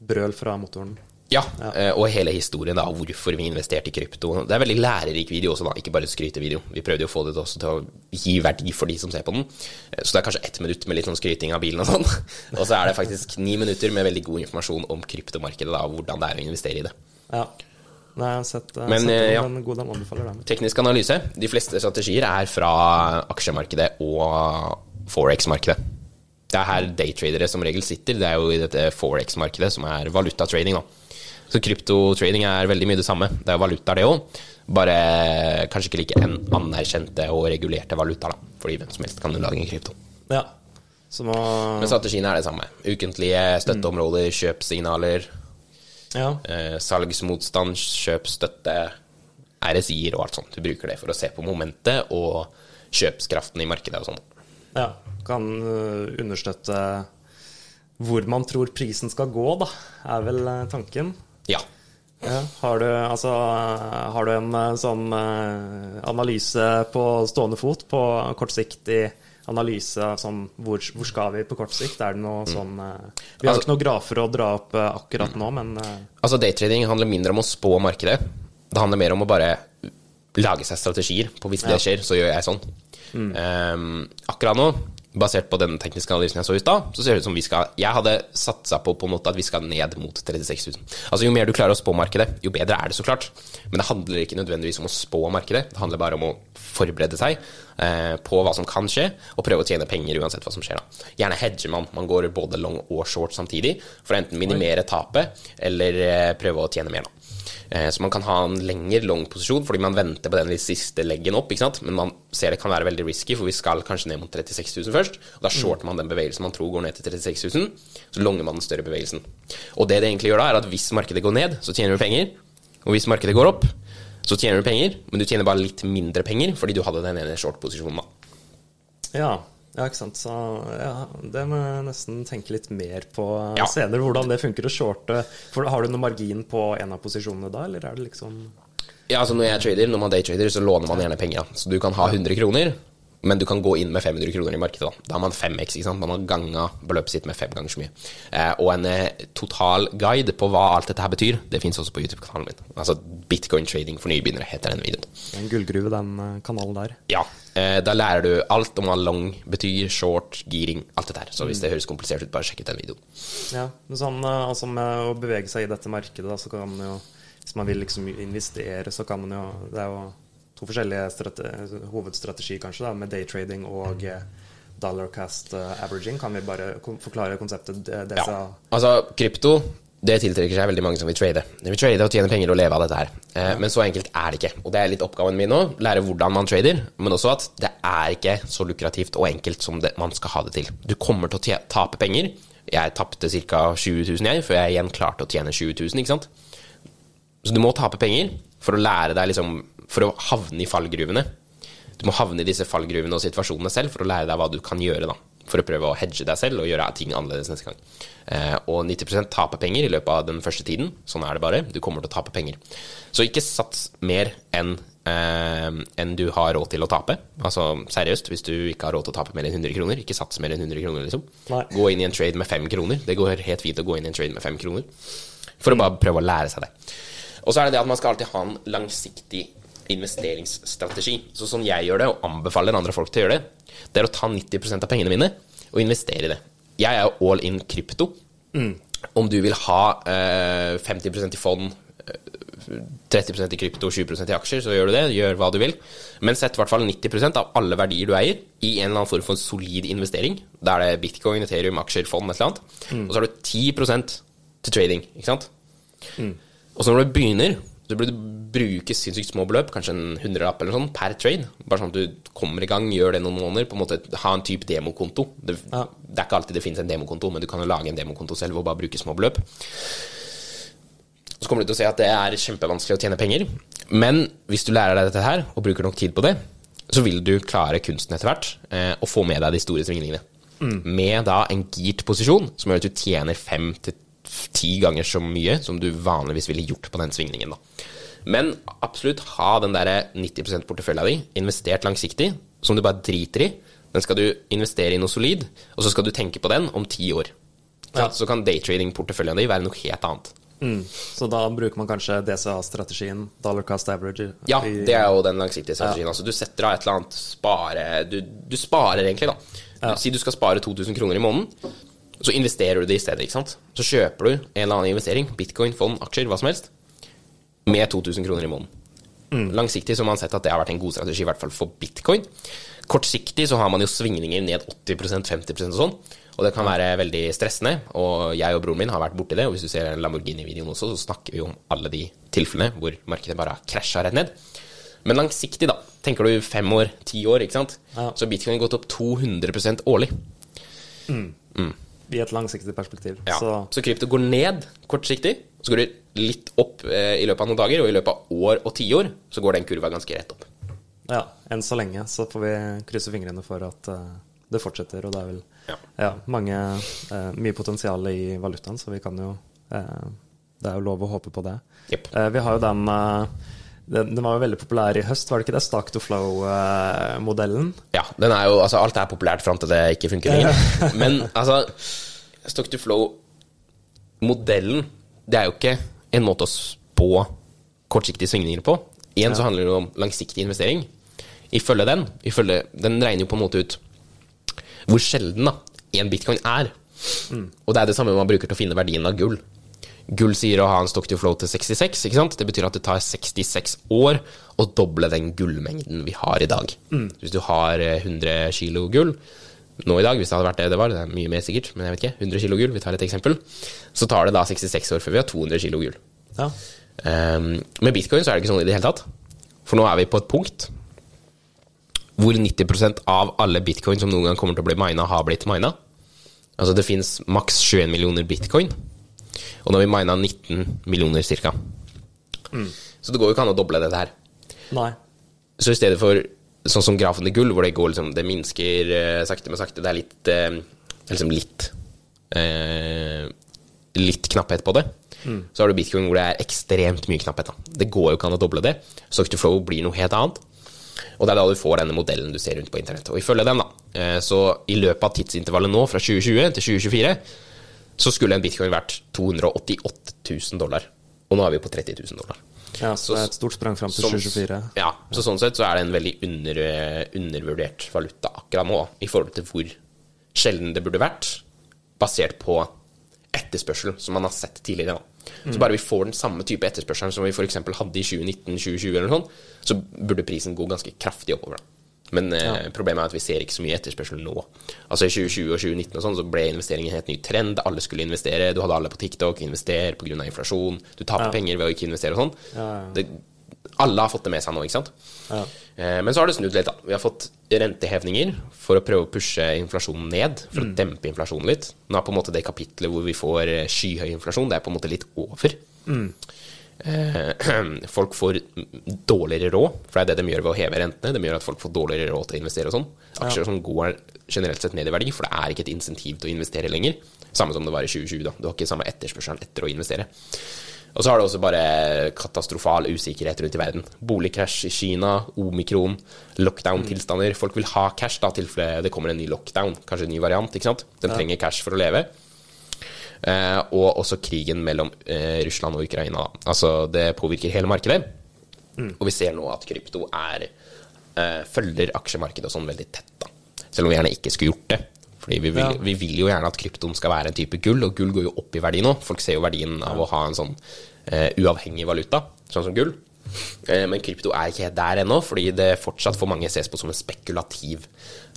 [SPEAKER 1] brøl fra motoren?
[SPEAKER 2] Ja, eh, og hele historien da, hvorfor vi investerte i krypto. Det er veldig lærerik video også, da, ikke bare skrytevideo. Vi prøvde jo å få det til også til å gi verdi for de som ser på den. Eh, Så det er kanskje ett minutt med litt sånn skryting av bilen og sånn. Og så er det faktisk ni minutter med veldig god informasjon om kryptomarkedet, da, og hvordan det er å investere i det.
[SPEAKER 1] Ja. Nei, jeg har sett, eh,
[SPEAKER 2] Men,
[SPEAKER 1] sett
[SPEAKER 2] eh, ja.
[SPEAKER 1] den gode, anbefaler det.
[SPEAKER 2] Teknisk analyse. De fleste strategier er fra aksjemarkedet og forex-markedet. Det er her daytradere som regel sitter. Det er jo i dette forex-markedet som er valutatrading. da. Så kryptotrading er veldig mye det samme. Det er valuta, det òg. Bare kanskje ikke like en anerkjente og regulerte valutaer, da. Fordi hvem som helst kan lage en krypto.
[SPEAKER 1] Ja. Så må
[SPEAKER 2] Men strategien er det samme. Ukentlige støtteområder, kjøpsignaler,
[SPEAKER 1] Ja.
[SPEAKER 2] eh, salgsmotstand, kjøpsstøtte, RSI-er og alt sånt. Du bruker det for å se på momentet og kjøpskraften i markedet og sånn.
[SPEAKER 1] ja. Kan eh, understøtte hvor man tror prisen skal gå, da, er vel eh, tanken.
[SPEAKER 2] Ja.
[SPEAKER 1] Ja. Har, du, altså, har du en eh, sånn eh, analyse på stående fot, på kortsiktig analyse sånn hvor, hvor skal vi på kort sikt? Er det noe sånn eh, Vi har
[SPEAKER 2] Altså-
[SPEAKER 1] ikke noen grafer å dra opp akkurat akkurat nå, men
[SPEAKER 2] Altså, daytrading handler mindre om å spå markedet. Det handler mer om å bare lage seg strategier på hvis det skjer, så gjør jeg sånn. Um, akkurat nå, basert på den tekniske analysen jeg så i stad, så ser det ut som vi skal Jeg hadde satsa på på en måte at vi skal ned mot 36 000. Altså Jo mer du klarer å spå markedet, jo bedre er det så klart. Men det handler ikke nødvendigvis om å spå markedet. Det handler bare om å forberede seg eh, på hva som kan skje, og prøve å tjene penger uansett hva som skjer. da. Gjerne hedger man. Man går både long og short samtidig for å enten minimere tapet eller eh, prøve å tjene mer. da. Eh, Så man kan ha en lengre long posisjon fordi man venter på den siste leggen opp. Men man ser det kan være veldig risky, for vi skal kanskje ned mot 36 000 først. og Da shorter man den bevegelsen man tror går ned til 36 000, så longer man den større bevegelsen. Og det det egentlig gjør da, er at hvis markedet går ned, så tjener du penger. Og hvis markedet går opp, så tjener du penger, men du tjener bare litt mindre penger fordi du hadde den ene short-posisjonen. da.
[SPEAKER 1] Ja, ja, ikke sant. Så ja, det må jeg nesten tenke litt mer på
[SPEAKER 2] Ja.
[SPEAKER 1] senere, hvordan det funker å shorte. For Har du noen margin på en av posisjonene da, eller er det liksom
[SPEAKER 2] Ja, altså Når jeg trader, når man daytrader, så låner man gjerne penger. Så du kan ha 100 kroner, men du kan gå inn med 500 kroner i markedet. Da Da har man 5x. ikke sant? Man har ganga beløpet sitt med fem ganger så mye. Eh, og en eh, total guide på hva alt dette her betyr, det fins også på YouTube-kanalen min. Altså Bitcoin trading for nybegynnere heter den videoen.
[SPEAKER 1] en gullgruve, den eh, kanalen der?
[SPEAKER 2] Ja, Da lærer du alt om hva long betyr, short, giring, alt det der. Så hvis det høres komplisert ut, bare sjekk ut den videoen.
[SPEAKER 1] Ja, sånn eh, altså med å bevege seg i dette markedet, da, så kan man jo Hvis man vil liksom investere, så kan man jo Det er jo to forskjellige strate, hovedstrategier, kanskje, da, med daytrading og eh, dollar cast eh, averaging. Kan vi bare forklare konseptet eh, DCA?
[SPEAKER 2] Ja. Altså, krypto det tiltrekker seg veldig mange som vil trade. De vil trade og tjene penger og leve av dette her. Eh, Men så enkelt er det ikke. Og det er litt oppgaven min nå. Lære hvordan man trader, men også at det er ikke så lukrativt og enkelt som det, man skal ha det til. Du kommer til å tape penger. Jeg tapte ca. 20 000 jeg, før jeg igjen klarte å tjene 20 000, ikke sant. Så du må tape penger for å lære deg liksom For å havne i fallgruvene. Du må havne i disse fallgruvene og situasjonene selv for å lære deg hva du kan gjøre, da. For å prøve å hedge deg selv og gjøre ting annerledes neste gang. Eh, og 90% taper penger i løpet av den første tiden. Sånn er det bare. Du kommer til å tape penger. Så ikke sats mer enn eh, enn du har råd til å tape. Altså seriøst, hvis du ikke har råd til å tape mer enn 100 kroner, ikke sats mer enn 100 kroner, liksom.
[SPEAKER 1] Nei.
[SPEAKER 2] Gå inn i en trade med 5 kroner. Det går helt fint å gå inn i en trade med 5 kroner. For å bare prøve å lære seg det. Og så er det det at man skal alltid ha en langsiktig investeringsstrategi. Så sånn jeg gjør det, og anbefaler andre folk til å gjøre det, det er å ta 90% av pengene mine og investere i det. Jeg er jo all in krypto. Om du vil ha eh, 50% i fond, eh, 30% i krypto, 20% i aksjer, så gjør du det. Gjør hva du vil. Men sett i hvert fall 90% av alle verdier du eier, i en eller annen form for solid investering. Da er det bitcoin, ethereum, aksjer, fond, et eller annet. Og så har du 10% til trading, ikke sant? Og så når du begynner, så burde du bruke sinnssykt små beløp, kanskje en hundrelapp eller sånn, per trade. Bare sånn at du kommer i gang, gjør det noen måneder. på en måte Ha en type demokonto. Det,
[SPEAKER 1] Ja.
[SPEAKER 2] det er ikke alltid det finnes en demokonto, men du kan jo lage en demokonto selv og bare bruke små beløp. Så kommer du til å se at det er kjempevanskelig å tjene penger. Men hvis du lærer deg dette her, og bruker nok tid på det, så vil du klare kunsten etter hvert, eh, og få med deg de store svingningene. Med da en girt posisjon, som gjør at du tjener fem til ti ganger så mye som du vanligvis ville gjort på den svingningen. da. Men absolutt ha den der 90% portefølja di investert langsiktig, som du bare driter i. Den skal du investere i noe solid, og så skal du tenke på den om ti år.
[SPEAKER 1] Ja.
[SPEAKER 2] Så kan daytrading-porteføljen din være noe helt annet.
[SPEAKER 1] Mm. Så da bruker man kanskje DCA-strategien, dollar cost average?
[SPEAKER 2] Ja, det er jo den langsiktige strategien. Altså, du setter av et eller annet spare Du, du sparer egentlig, da.
[SPEAKER 1] Ja.
[SPEAKER 2] Si du skal spare 2000 kroner i måneden, så investerer du det i stedet. ikke sant? Så kjøper du en eller annen investering, bitcoin, fond, aksjer, hva som helst, med 2000 kroner i måneden.
[SPEAKER 1] Mm.
[SPEAKER 2] Langsiktig så har man sett at det har vært en god strategi, i hvert fall for bitcoin. Kortsiktig så har man jo svingninger ned 80% 50% og sånn. Og det kan være veldig stressende. Og jeg og broren min har vært borti det. Og hvis du ser Lamborghini-videoen også, så snakker vi om alle de tilfellene hvor markedet bare har krasja rett ned. Men langsiktig, da. Tenker du fem år, ti år, ikke sant.
[SPEAKER 1] Ja.
[SPEAKER 2] Så bitcoin har gått opp 200% årlig.
[SPEAKER 1] I et langsiktig perspektiv.
[SPEAKER 2] Ja.
[SPEAKER 1] Så
[SPEAKER 2] Så, krypto går ned kortsiktig, så går det litt opp eh, i løpet av noen dager, og i løpet av år og tiår så går den kurva ganske rett opp.
[SPEAKER 1] ja, enn så lenge så får vi krysse fingrene for at eh, det fortsetter. Og det er vel
[SPEAKER 2] Ja.
[SPEAKER 1] ja, mange, eh, mye potensial i valutaen, så vi kan jo eh, Det er jo lov å håpe på det.
[SPEAKER 2] Yep.
[SPEAKER 1] Eh, vi har jo den eh, den, den var jo veldig populær i høst, var det ikke det? Stock to flow-modellen.
[SPEAKER 2] Ja, den er jo, altså alt er populært fram til det ikke funker lenger. Men altså, stock to flow-modellen, det er jo ikke en måte å spå kortsiktige svingninger på. Igjen så handler det om langsiktig investering. Ifølge den, ifølge, den regner jo på en måte ut hvor sjelden da, en bitcoin er. Og det er det samme man bruker til å finne verdien av gull. Gull sier å ha en stock to flow til 66. ikke sant? Det betyr at det tar 66 år å doble den gullmengden vi har i dag. Hvis du har eh, 100 kilo gull nå i dag, hvis det hadde vært det det var, det er mye mer sikkert, men jeg vet ikke, 100 kilo gull, vi tar et eksempel, så tar det da 66 år før vi har 200 kilo gull.
[SPEAKER 1] Ja.
[SPEAKER 2] Um, med bitcoin så er det ikke sånn i det hele tatt. For nå er vi på et punkt hvor 90% av alle bitcoin som noen gang kommer til å bli mina, har blitt mina. Altså det fins maks 21 millioner bitcoin, og nå har vi mina 19 millioner ca. Så det går jo ikke an å doble dette her.
[SPEAKER 1] Nei.
[SPEAKER 2] Så i stedet for sånn som grafen til gull, hvor det går liksom Det minsker eh, sakte, men sakte. Det er litt eh, liksom litt eh, Litt knapphet på det. Så har du bitcoin hvor det er ekstremt mye knapphet. Da. Det går jo ikke an å doble det. Sock to flow blir noe helt annet. Og det er da du får denne modellen du ser rundt på internett. Og ifølge den, da, eh, så i løpet av tidsintervallet nå, fra 2020 til 2024, så skulle en bitcoin vært 288 000 dollar. Og nå er vi på 30 000 dollar.
[SPEAKER 1] Ja, så det er et stort sprang fram til
[SPEAKER 2] Som-
[SPEAKER 1] 2024.
[SPEAKER 2] Ja, så sånn sett så er det en veldig under, eh, undervurdert valuta akkurat nå, i forhold til hvor sjelden det burde vært, basert på etterspørsel som man har sett tidligere. Da. Så bare vi får den samme type etterspørselen som vi f.eks. hadde i 2019-2020, eller sånt, så burde prisen gå ganske kraftig oppover. Da. Men eh, problemet er at vi ser ikke så mye etterspørsel nå. Altså I 2020 og 2019 og sånn så ble investering en helt ny trend. Alle skulle investere. Du hadde alle på TikTok. Invester pga. inflasjon. Du taper
[SPEAKER 1] Ja.
[SPEAKER 2] penger ved å ikke investere og sånn.
[SPEAKER 1] Ja, ja.
[SPEAKER 2] Det, alle har fått det med seg nå, ikke sant?
[SPEAKER 1] Ja.
[SPEAKER 2] Eh, Men så har det snudd litt. da. Vi har fått rentehevninger for å prøve å pushe inflasjonen ned, for å dempe inflasjonen litt. Nå er på en måte det kapitlet hvor vi får eh, skyhøy inflasjon, det er på en måte litt over. Eh, Folk får dårligere råd, for det er det de gjør ved å heve rentene. De gjør at folk får dårligere råd til å investere og sånn. Aksjer som går generelt sett ned i verdi, for det er ikke et insentiv til å investere lenger. Samme som det var i 2020. da. Du har ikke samme etterspørselen etter å investere. Og så har det også bare katastrofal usikkerhet rundt i verden. Boligkrasj i Kina, omikron, lockdown-tilstander. Folk vil ha cash da tilfelle det kommer en ny lockdown, kanskje en ny variant. ikke sant? De trenger cash for å leve. Eh, og også krigen mellom eh, Russland og Ukraina. Altså, det påvirker hele markedet. Og vi ser nå at krypto er, eh, følger aksjemarkedet og sånn veldig tett. da. Selv om vi gjerne ikke skulle gjort det. Fordi vi vil,
[SPEAKER 1] Ja.
[SPEAKER 2] vi vil jo gjerne at kryptoen skal være en type gull, og gull går jo opp i verdi nå. Folk ser jo verdien av å ha en sånn eh, uavhengig valuta, sånn som gull. Men krypto er ikke helt der ennå, fordi det fortsatt for mange ses på som en spekulativ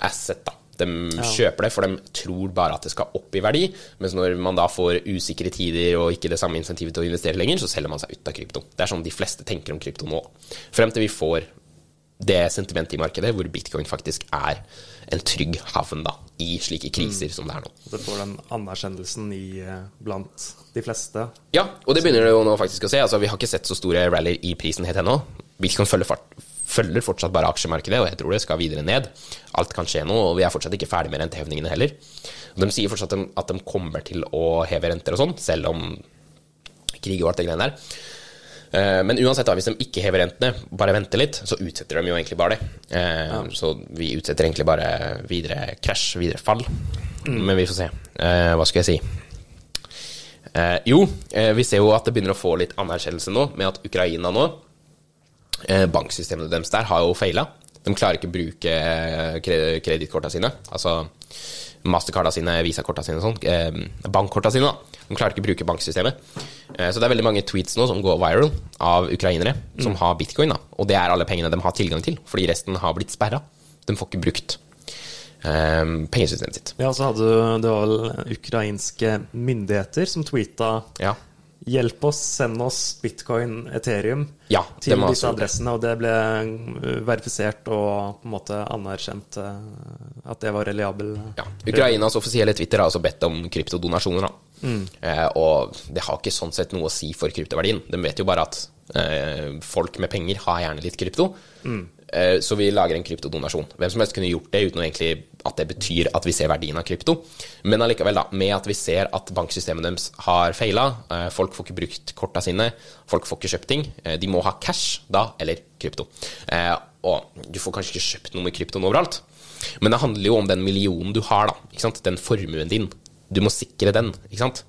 [SPEAKER 2] asset. da. De kjøper det, for de tror bare at det skal opp i verdi. Mens når man da får usikre tider og ikke det samme insentivet til å investere lenger, så selger man seg ut av krypto. Det er sånn de fleste tenker om krypto nå. Frem til vi får det sentimentet i markedet hvor bitcoin faktisk er en trygg havn da, i slike kriser som det er nå.
[SPEAKER 1] Det får den anerkjennelsen i, eh, blant de fleste.
[SPEAKER 2] Ja, og det begynner det jo nå faktisk å se. Altså, vi har ikke sett så store rallyer i prisen helt ennå. Bitcoin følger, fart, følger fortsatt bare aksjemarkedet, og jeg tror det skal videre ned. Alt kan skje nå, og vi er fortsatt ikke ferdig med rentehevningene heller. De sier fortsatt at de, kommer til å heve renter og sånn, selv om krig og alt det greiene der. Eh, Men uansett, da, hvis de ikke hever rentene, bare venter litt, så utsetter de jo egentlig bare det. Eh, Så vi utsetter egentlig bare videre krasj, videre fall. Men vi får se. Eh, Hva skulle jeg si? Jo, vi ser jo at det begynner å få litt anerkjennelse nå, med at Ukraina nå Banksystemene deres der har jo feila. De klarer ikke å bruke eh, kredittkorta sine, altså mastercarda sine, visakorta sine og sånn. Eh, bankkorta sine, da. De klarer ikke å bruke banksystemet. Eh, så det er veldig mange tweets nå som går viral av ukrainere som har bitcoin, da. Og det er alle pengene de har tilgang til, fordi resten har blitt sperra. De får ikke brukt um, pengesystemet sitt.
[SPEAKER 1] Ja, så hadde du Det var vel ukrainske myndigheter som tweeta
[SPEAKER 2] Ja.
[SPEAKER 1] Hjelp oss, send oss bitcoin, Ethereum
[SPEAKER 2] Ja,
[SPEAKER 1] til disse
[SPEAKER 2] altså-
[SPEAKER 1] adressene. Og det ble eh, verifisert og på en måte anerkjent eh, at det var reliabel.
[SPEAKER 2] Ja. Ukrainas offisielle Twitter har også bedt om kryptodonasjoner. Da. Eh, og det har ikke sånn sett noe å si for kryptoverdien. De vet jo bare at eh, folk med penger har gjerne litt krypto. Eh, så vi lager en kryptodonasjon. Hvem som helst kunne gjort det uten at det betyr at vi ser verdien av krypto. Men allikevel, da, med at vi ser at banksystemet deres har feila, eh, folk får ikke brukt korta sine, folk får ikke kjøpt ting, eh, de må ha cash da, eller krypto. Eh, og du får kanskje ikke kjøpt noe med kryptoen overalt. Men det handler jo om den millionen du har, da. Ikke sant? Den formuen din. Du må sikre den. ikke sant?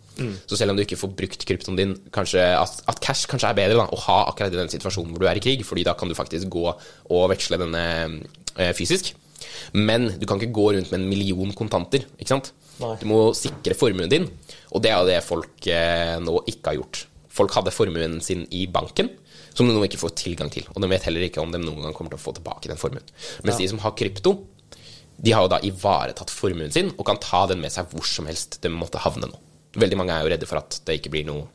[SPEAKER 2] Så selv om du ikke får brukt kryptoen din, kanskje at, at cash kanskje er bedre da, å ha akkurat i den situasjonen hvor du er i krig, fordi da kan du faktisk gå og veksle denne eh, fysisk. Men du kan ikke gå rundt med en million kontanter, ikke sant?
[SPEAKER 1] Nei.
[SPEAKER 2] Du må sikre formuen din, og det er det folk eh, nå ikke har gjort. Folk hadde formuen sin i banken, som de nå ikke får tilgang til. Og de vet heller ikke om de noen gang kommer til å få tilbake den formuen. Mens de som har krypto, de har jo da ivaretatt formuen sin og kan ta den med seg hvor som helst de måtte havne nå. Veldig mange er jo redde for at det ikke blir noe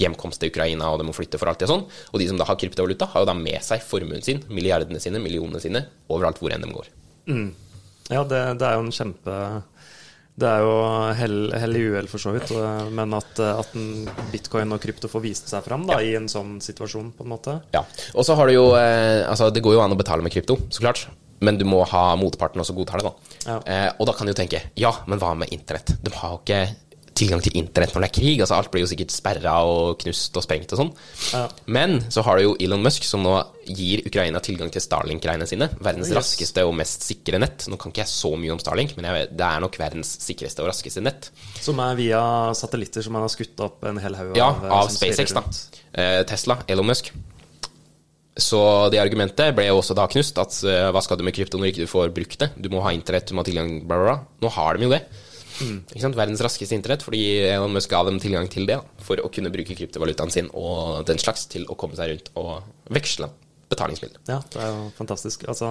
[SPEAKER 2] hjemkomst til Ukraina, og de må flytte for alltid og sånn. Og de som da har kryptovaluta, har jo da med seg formuen sin, milliardene sine, millionene sine, overalt hvor enn de går.
[SPEAKER 1] Ja, det, det er jo en kjempe Det er jo hell, hell i uhell, for så vidt. Men at, at en bitcoin og krypto får vist seg fram da, i en sånn situasjon, på en måte.
[SPEAKER 2] Ja. Og så har du jo eh, Altså, det går jo an å betale med krypto, så klart. Men du må ha motparten også godtar det, da.
[SPEAKER 1] Ja.
[SPEAKER 2] Eh, og da kan du jo tenke ja, men hva med internett? De har jo ikke tilgang til internett når det er krig. altså Alt blir jo sikkert sperra og knust og sprengt og sånn.
[SPEAKER 1] Ja.
[SPEAKER 2] Men så har du jo Elon Musk, som nå gir Ukraina tilgang til Starlink-greiene sine. Verdens
[SPEAKER 1] Yes.
[SPEAKER 2] raskeste og mest sikre nett. Nå kan ikke jeg så mye om Starlink, men vet, det er nok verdens sikreste og raskeste nett.
[SPEAKER 1] Som er via satellitter som man har skutt opp en hel haug av?
[SPEAKER 2] Ja,
[SPEAKER 1] eh,
[SPEAKER 2] av SpaceX, da. Eh, Tesla, Elon Musk. Så det argumentet ble jo også da knust, at eh, hva skal du med krypto når ikke du får brukt det? Du må ha internett, du må ha tilgang, bla, bla, bla. Nå har de jo det. Sant? Verdens raskeste internett, fordi Elon Musk ga dem tilgang til det, for å kunne bruke kryptovalutaen sin og den slags til å komme seg rundt og veksle betalingsmiddel.
[SPEAKER 1] Ja, det er jo fantastisk. Altså,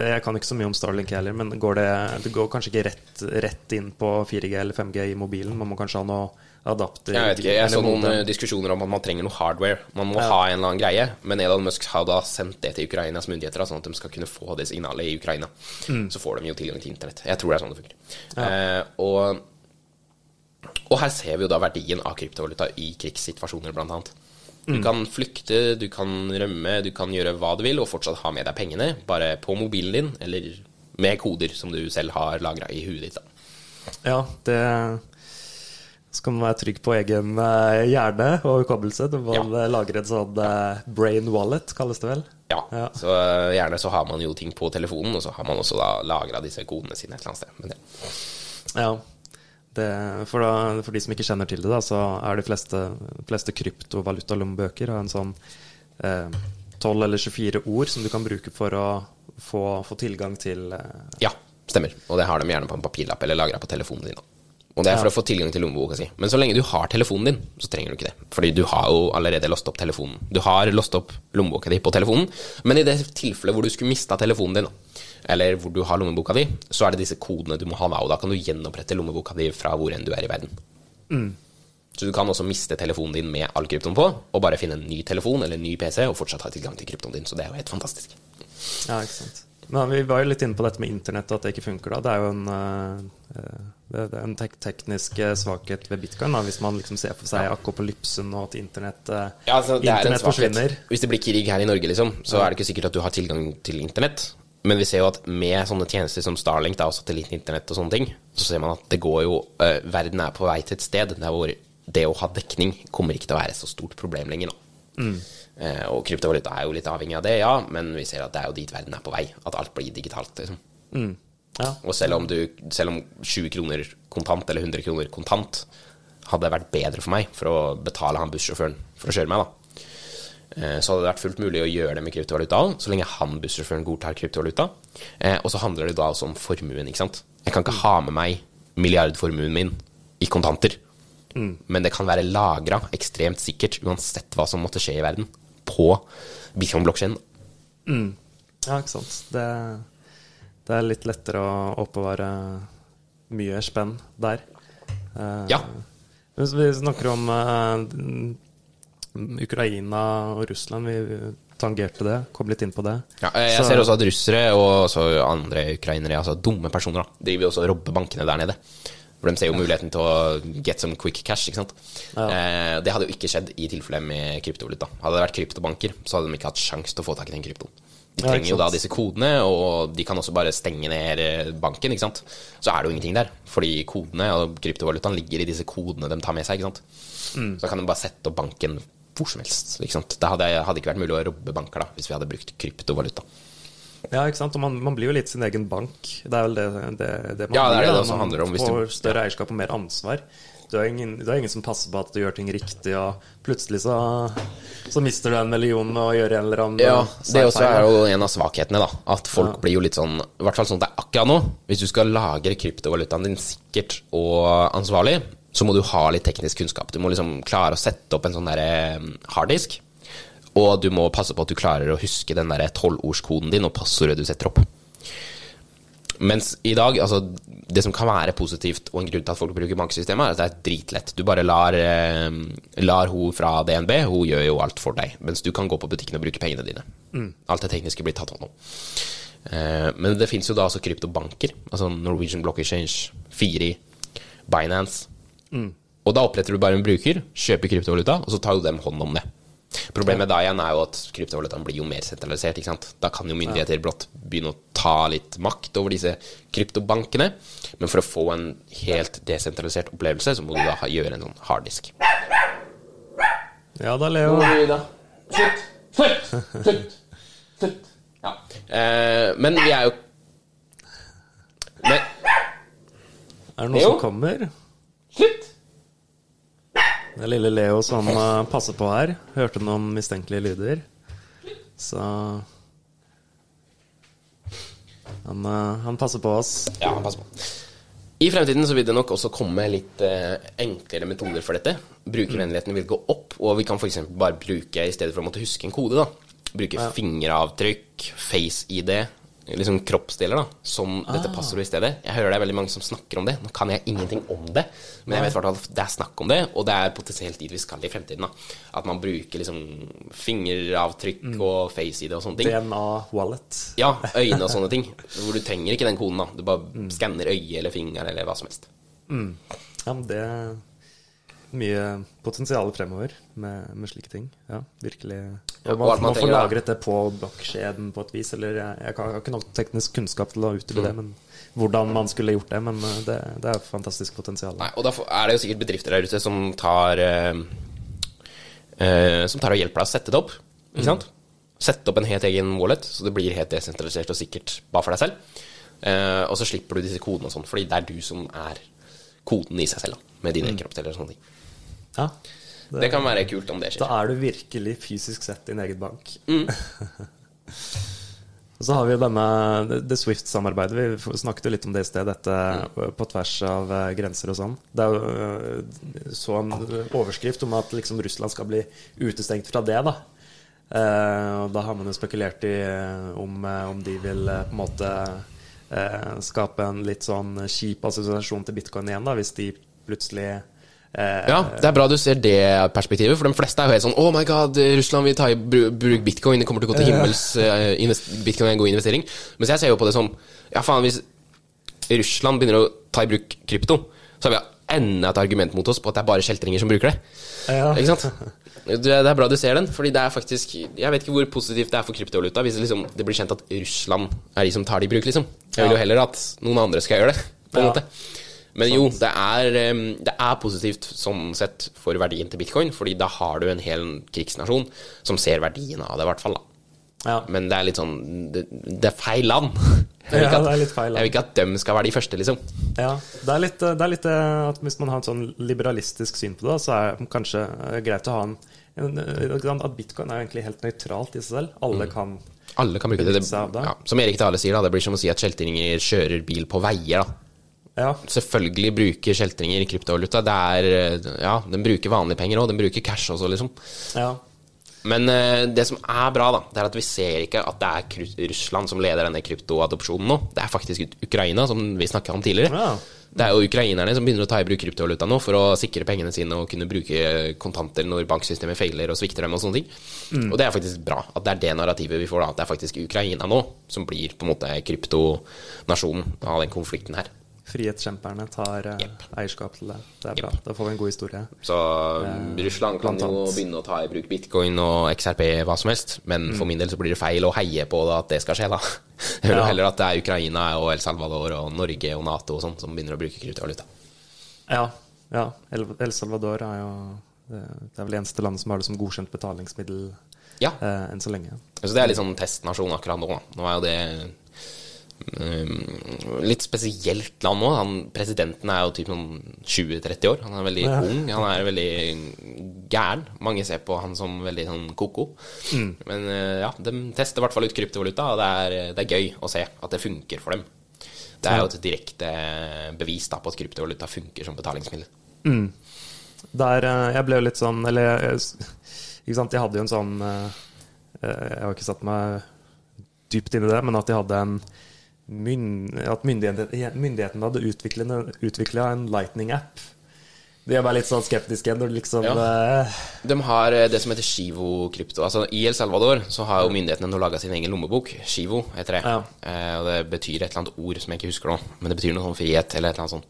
[SPEAKER 1] jeg kan ikke så mye om Starlink heller, men går det, det går kanskje ikke rett, rett inn på 4G eller 5G i mobilen? Man må kanskje ha noe adapter?
[SPEAKER 2] Jeg vet ikke, jeg så noen
[SPEAKER 1] modem.
[SPEAKER 2] eh, diskusjoner om at man trenger noe hardware. Man må
[SPEAKER 1] Ja.
[SPEAKER 2] ha en eller annen greie, men Elon Musk har da sendt det til Ukrainas myndigheter, sånn at de skal kunne få det signalet i Ukraina.
[SPEAKER 1] Mm.
[SPEAKER 2] Så får de jo tilgang til internett. Jeg tror det er sånn det funker. Eh, og, og her ser vi jo da verdien av kryptovaluta i krigssituasjoner, blant annet. Du
[SPEAKER 1] Mm.
[SPEAKER 2] kan flykte, du kan rømme, du kan gjøre hva du vil, og fortsatt ha med deg pengene, bare på mobilen din, eller med koder som du selv har lagra i huet ditt. da.
[SPEAKER 1] Ja, det skal man være trygg på egen eh, hjerne og hukommelse. Du må
[SPEAKER 2] Ja.
[SPEAKER 1] eh, lagre et sånn eh, brain wallet, kalles det vel.
[SPEAKER 2] Ja,
[SPEAKER 1] Ja.
[SPEAKER 2] så gjerne så har man jo ting på telefonen, og så har man også da lagra disse kodene sine et eller annet sted. Men det,
[SPEAKER 1] Ja. Det, for, da, for de som ikke kjenner til det, da, så er de fleste, fleste kryptovalutalommebøker har en sånn eh, 12 eller 24 ord som du kan bruke for å få, få tilgang til eh,
[SPEAKER 2] ja, stemmer. Og det har de gjerne på en papirlapp eller lagra på telefonen din. da. Og det er for
[SPEAKER 1] Ja.
[SPEAKER 2] å få tilgang til lommeboka si. Men så lenge du har telefonen din, så trenger du ikke det. Fordi du har jo allerede låst opp telefonen. Du har låst opp lommeboka di på telefonen, men i det tilfellet hvor du skulle mista telefonen din, eller hvor du har lommeboka di, så er det disse kodene du må ha da, og da kan du gjenopprette lommeboka di fra hvor enn du er i verden. Så du kan også miste telefonen din med all kryptoen på, og bare finne en ny telefon eller en ny PC og fortsatt ha tilgang til kryptoen din. Så det er jo helt fantastisk.
[SPEAKER 1] Ja, ikke sant. Men vi var jo litt inne på dette med internett, og at det ikke funker. da. Det er jo en, eh, eh, det er en tek teknisk eh, svakhet ved bitcoin, da, hvis man liksom ser for seg akopolypsen og at internett,
[SPEAKER 2] Ja, altså, er
[SPEAKER 1] internett forsvinner.
[SPEAKER 2] Hvis det blir krig her i Norge, liksom, så er det ikke sikkert at du har tilgang til internett. Men vi ser jo at med sånne tjenester som Starlink da, og satellittinternett og sånne ting, så ser man at det går jo uh, Verden er på vei til et sted der hvor det å ha dekning kommer ikke til å være et så stort problem lenger. nå. Eh, og kryptovaluta er jo litt avhengig av det, ja, men vi ser at det er jo dit verden er på vei. At alt blir digitalt. liksom.
[SPEAKER 1] Ja.
[SPEAKER 2] Og selv om, du, selv om 20 kroner kontant eller 100 kroner kontant hadde vært bedre for meg for å betale han bussjåføren for å kjøre meg, da, eh, så hadde det vært fullt mulig å gjøre det med kryptovaluta òg, så lenge han bussjåføren godtar kryptovaluta. Eh, Og så handler det da også om formuen, ikke sant. Jeg kan ikke ha med meg milliardformuen min i kontanter. Men det kan være lagra ekstremt sikkert, uansett hva som måtte skje i verden, på Bitcoin-blokkjeden.
[SPEAKER 1] Ja, ikke sant. Det, det er litt lettere å oppbevare mye spenn der. Eh,
[SPEAKER 2] Ja.
[SPEAKER 1] Hvis vi snakker om eh, Ukraina og Russland, vi tangerte det, kom litt inn på det.
[SPEAKER 2] Ja, jeg ser også at russere og andre ukrainere, altså dumme personer, da, driver også og robber bankene der nede. For de ser jo muligheten til å get some quick cash, ikke sant.
[SPEAKER 1] Ja.
[SPEAKER 2] Eh, det hadde jo ikke skjedd i tilfellet med kryptovaluta. Hadde det vært kryptobanker, så hadde de ikke hatt sjanse til å få tak i den kryptoen. De trenger jo da disse kodene, og de kan også bare stenge ned eh, banken, ikke sant. Så er det jo ingenting der, fordi kodene og kryptovalutaen ligger i disse kodene de tar med seg, ikke sant.
[SPEAKER 1] Mm.
[SPEAKER 2] Så kan de bare sette opp banken hvor som helst, ikke sant. Det hadde, hadde ikke vært mulig å robbe banker da, hvis vi hadde brukt kryptovaluta.
[SPEAKER 1] Ja, ikke sant? Og man, man blir jo litt sin egen bank. Det er vel det, det, det man
[SPEAKER 2] Ja, det er det det også handler om, hvis
[SPEAKER 1] får større eierskap og mer ansvar. Du har ingen, du har ingen som passer på at du gjør ting riktig, og plutselig så, så mister du en million og gjør en eller annen
[SPEAKER 2] Ja,
[SPEAKER 1] eh,
[SPEAKER 2] det også er jo en av svakhetene, da. At folk blir jo litt sånn I hvert fall sånn det er akkurat nå. Hvis du skal lagre kryptovalutaen din sikkert og ansvarlig, så må du ha litt teknisk kunnskap. Du må liksom klare å sette opp en sånn derre harddisk. Og du må passe på at du klarer å huske den derre tolvordskoden din og passordet du setter opp. Mens i dag, altså det som kan være positivt, og en grunn til at folk bruker banksystemet, er at det er dritlett. Du bare lar, eh, lar hun fra DNB, hun gjør jo alt for deg. Mens du kan gå på butikken og bruke pengene dine. Alt det tekniske blir tatt hånd om. Eh, men det fins jo da også kryptobanker. Altså Norwegian Block Exchange, Firi, Binance. Og da oppretter du bare en bruker, kjøper kryptovaluta, og så tar jo dem hånd om det. Problemet da igjen er jo at kryptovalutaen blir jo mer sentralisert. ikke sant? Da kan jo myndigheter blått begynne å ta litt makt over disse kryptobankene. Men for å få en helt desentralisert opplevelse, så må du da gjøre en sånn harddisk.
[SPEAKER 1] Ja da, Leo.
[SPEAKER 2] Slutt! Slutt! Slutt! Slutt! Ja. Eh, men vi er jo Men
[SPEAKER 1] Er det noe
[SPEAKER 2] Leo?
[SPEAKER 1] som kommer?
[SPEAKER 2] Slutt!
[SPEAKER 1] Det er lille Leo som eh, passer på her. Hørte noen mistenkelige lyder. Så han, eh, han passer på oss.
[SPEAKER 2] Ja, han passer på. I fremtiden så vil det nok også komme litt eh, enklere metoder for dette. Brukervennligheten vil gå opp, og vi kan f.eks. bare bruke, i stedet for å måtte huske en kode, da, bruke fingeravtrykk, face-ID, liksom kroppsdeler, da, som dette passordet i stedet. Jeg hører det er veldig mange som snakker om det. Nå kan jeg ingenting om det, men jeg vet hvert fall det er snakk om det, og det er potensielt dit vi skal i fremtiden. da. At man bruker liksom fingeravtrykk og face-ID og sånne ting.
[SPEAKER 1] DNA Wallet.
[SPEAKER 2] Ja, øyne og sånne ting. Hvor du trenger ikke den koden. da Du bare skanner øyet eller fingeren eller hva som helst.
[SPEAKER 1] Ja, men det mye potensial fremover med, med slike ting. Ja, virkelig.
[SPEAKER 2] Ja,
[SPEAKER 1] man,
[SPEAKER 2] man
[SPEAKER 1] man får lagret det på blokkskjeden på et vis. Eller jeg, jeg, har ikke nok teknisk kunnskap til å utdype det, men hvordan man skulle gjort det. Men eh, det, det er fantastisk potensial.
[SPEAKER 2] Nei, og da er det jo sikkert bedrifter der ute som tar eh, eh, Som tar og hjelper deg å sette det opp. Ikke sant? Sette opp en helt egen wallet, så det blir helt desentralisert og sikkert bare for deg selv. Eh, og så slipper du disse kodene og sånn, fordi det er du som er koden i seg selv, da, med dine kroppsdeler og sånne ting.
[SPEAKER 1] Ja,
[SPEAKER 2] Det kan være kult om det skjer.
[SPEAKER 1] Da er du virkelig fysisk sett din egen bank.
[SPEAKER 2] Mm.
[SPEAKER 1] Og så har vi jo denne det- det Swift-samarbeidet. Vi snakket jo litt om det i sted, dette
[SPEAKER 2] Mm.
[SPEAKER 1] på tvers av eh, grenser og sånn. Det er jo eh, så en overskrift om at liksom Russland skal bli utestengt fra det, da. Eh, og da har man jo spekulert i om, om de vil på en måte eh, skape en litt sånn kjip assosiasjon til bitcoin igjen, da, hvis de plutselig
[SPEAKER 2] Ja, det er bra du ser det perspektivet, for de fleste er jo helt sånn Oh my god, Russland vil ta i bruk bitcoin, det kommer til å gå til himmels. eh, Bitcoin er en god investering. Mens jeg ser jo på det som Ja, faen, hvis Russland begynner å ta i bruk krypto, så har vi enda et argument mot oss på at det er bare kjeltringer som bruker det.
[SPEAKER 1] Ja.
[SPEAKER 2] Ikke sant? Det det er bra du ser den, fordi det er faktisk Jeg vet ikke hvor positivt det er for kryptovaluta hvis det, liksom, det blir kjent at Russland er de som tar det i bruk, liksom. Jeg vil jo heller at noen andre skal gjøre det, på en
[SPEAKER 1] Ja.
[SPEAKER 2] måte. Men jo, det er, det er positivt sånn sett for verdien til bitcoin, fordi da har du en hel krigsnasjon som ser verdien av det, i hvert fall.
[SPEAKER 1] Ja.
[SPEAKER 2] Men det er litt sånn Det, det er feil land. Jeg vil,
[SPEAKER 1] Ja,
[SPEAKER 2] at,
[SPEAKER 1] feil
[SPEAKER 2] jeg vil ikke at dem skal være de første, liksom.
[SPEAKER 1] Ja, det er litt, det er litt eh, at hvis man har et sånn liberalistisk syn på det, så er det kanskje eh, greit å ha en, en eh, At bitcoin er egentlig helt nøytralt i seg selv. Alle kan
[SPEAKER 2] Alle kan bruke det. det. ja, som Erik Dale sier, da, det blir som å si at kjeltringer kjører bil på veier. da.
[SPEAKER 1] Ja,
[SPEAKER 2] Selvfølgelig bruker kjeltringer kryptovaluta. Det er eh, Ja, den bruker vanlige penger òg. Den bruker cash også, liksom.
[SPEAKER 1] ja.
[SPEAKER 2] Men uh, det som er bra, da, det er at vi ser ikke at det er Russland som leder denne kryptoadopsjonen nå. Det er faktisk Ukraina, som vi snakka om tidligere.
[SPEAKER 1] Ja.
[SPEAKER 2] Det er jo ukrainerne som begynner å ta i bruk kryptovaluta nå for å sikre pengene sine og kunne bruke kontanter når banksystemet feiler og svikter dem og sånne ting.
[SPEAKER 1] Mm.
[SPEAKER 2] Og det er faktisk bra at det er det narrativet vi får, da. At det er faktisk Ukraina nå som blir på en måte kryptonasjonen av den konflikten her.
[SPEAKER 1] Frihetskjemperne tar
[SPEAKER 2] yep.
[SPEAKER 1] Eierskap til det. Det er bra. Da får vi en god historie.
[SPEAKER 2] Så Russland kan jo begynne å ta i bruk bitcoin og XRP, hva som helst, men for min del så blir det feil å heie på at det skal skje, da. Jeg hører
[SPEAKER 1] Ja.
[SPEAKER 2] heller at det er Ukraina og El Salvador og Norge og Nato og sånn som begynner å bruke kryptovaluta.
[SPEAKER 1] Ja. ja. El, Salvador er jo det det er vel eneste land som har det som godkjent betalingsmiddel
[SPEAKER 2] Ja.
[SPEAKER 1] eh, enn så lenge.
[SPEAKER 2] Så det er litt sånn testnasjon akkurat nå. Nå er jo det litt spesielt land nå. Han, presidenten er jo typ sånn 20-30 år. Han er veldig
[SPEAKER 1] Ja.
[SPEAKER 2] ung. Han er veldig gæren. Mange ser på han som veldig sånn ko-ko. Men eh, ja, de tester i hvert fall ut kryptovaluta, og det er, det er gøy å se at det funker for dem. Det er jo et direkte bevis da, på at kryptovaluta funker som betalingsmiddel.
[SPEAKER 1] Der eh, jeg ble jo litt sånn Eller ikke sant, jeg hadde jo en sånn eh, Jeg har ikke satt meg dypt inn i det, men at de hadde en myn, At myndighetene, myndigheten hadde utvikla en Lightning-app. De er bare litt sånn skeptiske når liksom
[SPEAKER 2] Ja.
[SPEAKER 1] eh,
[SPEAKER 2] De har eh, det som heter Shivo krypto. Altså I El Salvador så har jo myndighetene nå laga sin egen lommebok. Shivo heter det.
[SPEAKER 1] Ja.
[SPEAKER 2] Eh, og det betyr et eller annet ord som jeg ikke husker nå. Men det betyr noe sånn frihet eller et eller annet sånt.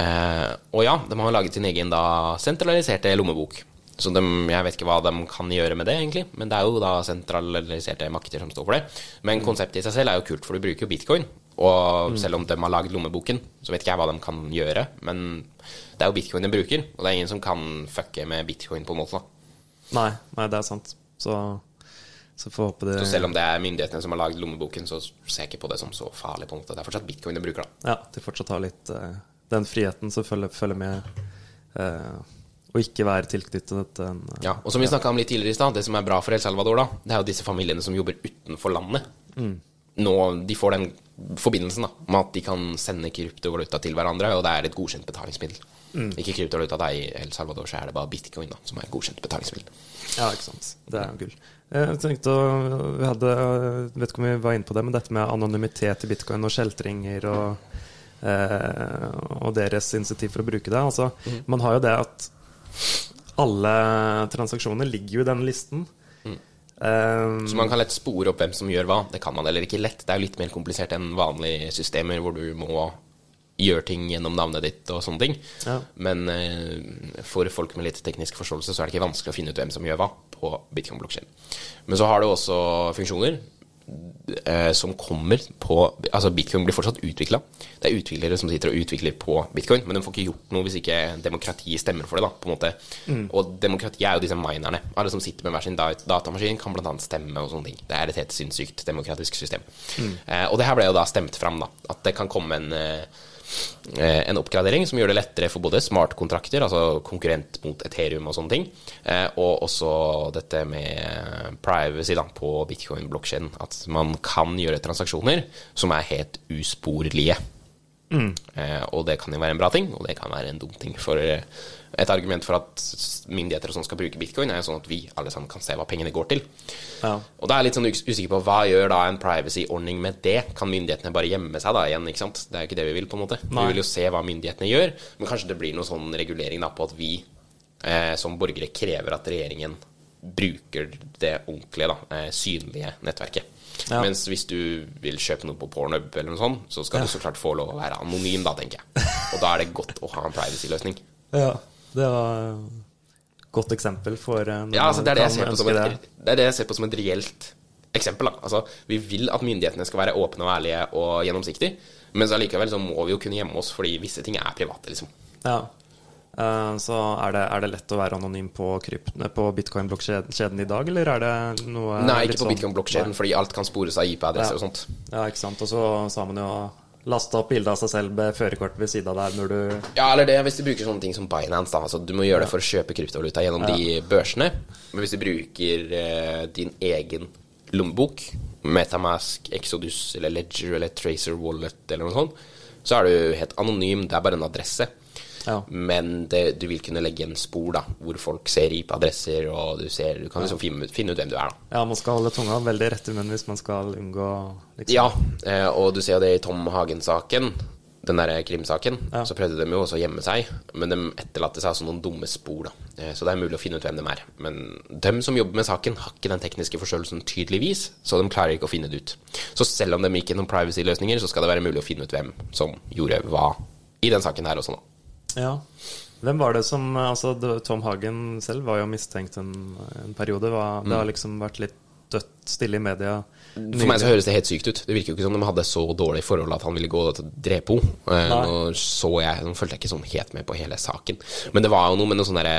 [SPEAKER 2] Eh, og ja, de har laget sin egen da sentraliserte lommebok. Så de, jeg vet ikke hva de kan gjøre med det, egentlig. Men det er jo da sentraliserte makter som står for det. Men konseptet i seg selv er jo kult, for du bruker jo bitcoin. Og selv om de har lagd lommeboken, så vet ikke jeg hva de kan gjøre. Men det er jo bitcoin de bruker, og det er ingen som kan fucke med bitcoin på en måte. da.
[SPEAKER 1] Nei, nei, det er sant. Så, så får håpe det
[SPEAKER 2] Så selv om det er myndighetene som har lagd lommeboken, så ser jeg ikke på det som så farlig. på en måte. Det er fortsatt bitcoin de bruker, da.
[SPEAKER 1] Ja, de fortsatt har litt uh, den friheten som følger, følger med eh, å ikke være tilknyttet en eh,
[SPEAKER 2] Ja, og som vi snakka om litt tidligere i stad, det som er bra for El Salvador, da, det er jo disse familiene som jobber utenfor landet. Nå, De får den forbindelsen da, med at de kan sende kryptovaluta til hverandre, og det er et godkjent betalingsmiddel. Ikke kryptovaluta, det er i El Salvador så er det bare bitcoin da, som er et godkjent betalingsmiddel.
[SPEAKER 1] Ja, ikke sant. Det er jo gull. Jeg tenkte å Vi hadde Vet ikke om vi var inne på det, men dette med anonymitet i bitcoin og skjeltringer og, eh, og deres initiativ for å bruke det. Altså, Man har jo det at alle transaksjoner ligger jo i denne listen. Eh,
[SPEAKER 2] Så man kan lett spore opp hvem som gjør hva. Det kan man heller ikke lett. Det er jo litt mer komplisert enn vanlige systemer hvor du må gjøre ting gjennom navnet ditt og sånne ting.
[SPEAKER 1] Ja.
[SPEAKER 2] Men eh, for folk med litt teknisk forståelse så er det ikke vanskelig å finne ut hvem som gjør hva på bitcoin-blokkjeden. Men så har du også funksjoner eh, som kommer på Altså, bitcoin blir fortsatt utvikla. Det er utviklere som sitter og utvikler på bitcoin, men de får ikke gjort noe hvis ikke demokratiet stemmer for det. da, på en måte. Og demokratiet er jo disse minerne. Alle som sitter med hver sin da datamaskin, kan bl.a. stemme og sånne ting. Det er et helt sinnssykt demokratisk system. Eh, og det her ble jo da stemt fram, da. At det kan komme en eh, en oppgradering som gjør det lettere for både smartkontrakter, altså konkurrent mot Ethereum og sånne ting, eh, og også dette med privacy da, på bitcoin-blokkjeden. At man kan gjøre transaksjoner som er helt usporlige. Eh, og det kan jo være en bra ting, og det kan være en dum ting. For eh, et argument for at myndigheter og sånn skal bruke bitcoin, er jo sånn at vi alle sammen kan se hva pengene går til.
[SPEAKER 1] ja.
[SPEAKER 2] Og da er jeg litt sånn usikker på hva gjør da en privacy-ordning med det? Kan myndighetene bare gjemme seg da igjen, ikke sant? Det er jo ikke det vi vil, på en måte.
[SPEAKER 1] Nei.
[SPEAKER 2] Vi vil jo se hva myndighetene gjør, men kanskje det blir noen sånn regulering da på at vi eh, som borgere krever at regjeringen bruker det ordentlige, da, eh, synlige nettverket.
[SPEAKER 1] Ja.
[SPEAKER 2] Mens hvis du vil kjøpe noe på Pornhub eller noe sånt, så skal du så klart få lov å være anonym, da, tenker jeg. Og da er det godt å ha en privacy-løsning.
[SPEAKER 1] ja. Det var et godt eksempel for eh,
[SPEAKER 2] Ja, altså det er det, jeg ser på som et, det er det jeg ser på som et reelt eksempel. Da. Altså, vi vil at myndighetene skal være åpne og ærlige og gjennomsiktige, men så allikevel så må vi jo kunne gjemme oss, fordi visse ting er private, liksom.
[SPEAKER 1] Ja. Eh, Så er det, er det lett å være anonym på, på bitcoin-blokkjeden i dag, eller er det noe
[SPEAKER 2] Nei, ikke på
[SPEAKER 1] sånn-
[SPEAKER 2] bitcoin-blokkjeden, fordi alt kan spores av IP-adresser
[SPEAKER 1] Ja.
[SPEAKER 2] og sånt.
[SPEAKER 1] Ja, ikke sant. Og så sa man jo laste opp bilde av seg selv med førerkort ved siden av der når du
[SPEAKER 2] Ja, eller det hvis du bruker sånne ting som Binance, da. Altså, du må gjøre det for å kjøpe kryptovaluta gjennom de børsene. Men hvis du bruker eh, din egen lommebok, Metamask, Exodus eller Ledger eller Tracer Wallet eller noe sånt, så er du helt anonym. Det er bare en adresse.
[SPEAKER 1] Ja.
[SPEAKER 2] Men det, du vil kunne legge en spor da, hvor folk ser IP-adresser, og du, ser, du kan liksom finne, ut- finne ut hvem du er. da.
[SPEAKER 1] Ja, man skal holde tunga veldig rett i munnen hvis man skal unngå liksom.
[SPEAKER 2] Ja, eh, og du ser jo det i Tom Hagen-saken, den der krimsaken.
[SPEAKER 1] Ja.
[SPEAKER 2] Så prøvde de jo også å gjemme seg, men de etterlatte seg altså noen dumme spor. da. Eh, Så det er mulig å finne ut hvem de er. Men dem som jobber med saken, har ikke den tekniske forstørrelsen tydeligvis, så de klarer ikke å finne det ut. Så selv om de gikk gjennom privacy-løsninger, så skal det være mulig å finne ut hvem som gjorde hva i den saken her også nå.
[SPEAKER 1] Ja. Hvem var det som Altså, Tom Hagen selv var jo mistenkt en, en periode. Hva, Det har liksom vært litt dødt stille i media.
[SPEAKER 2] For meg så høres det helt sykt ut. Det virker jo ikke som de hadde så dårlig forhold at han ville gå og drepe henne. Eh, Nå så jeg, nå fulgte jeg ikke sånn helt med på hele saken. Men det var jo noe med noen sånne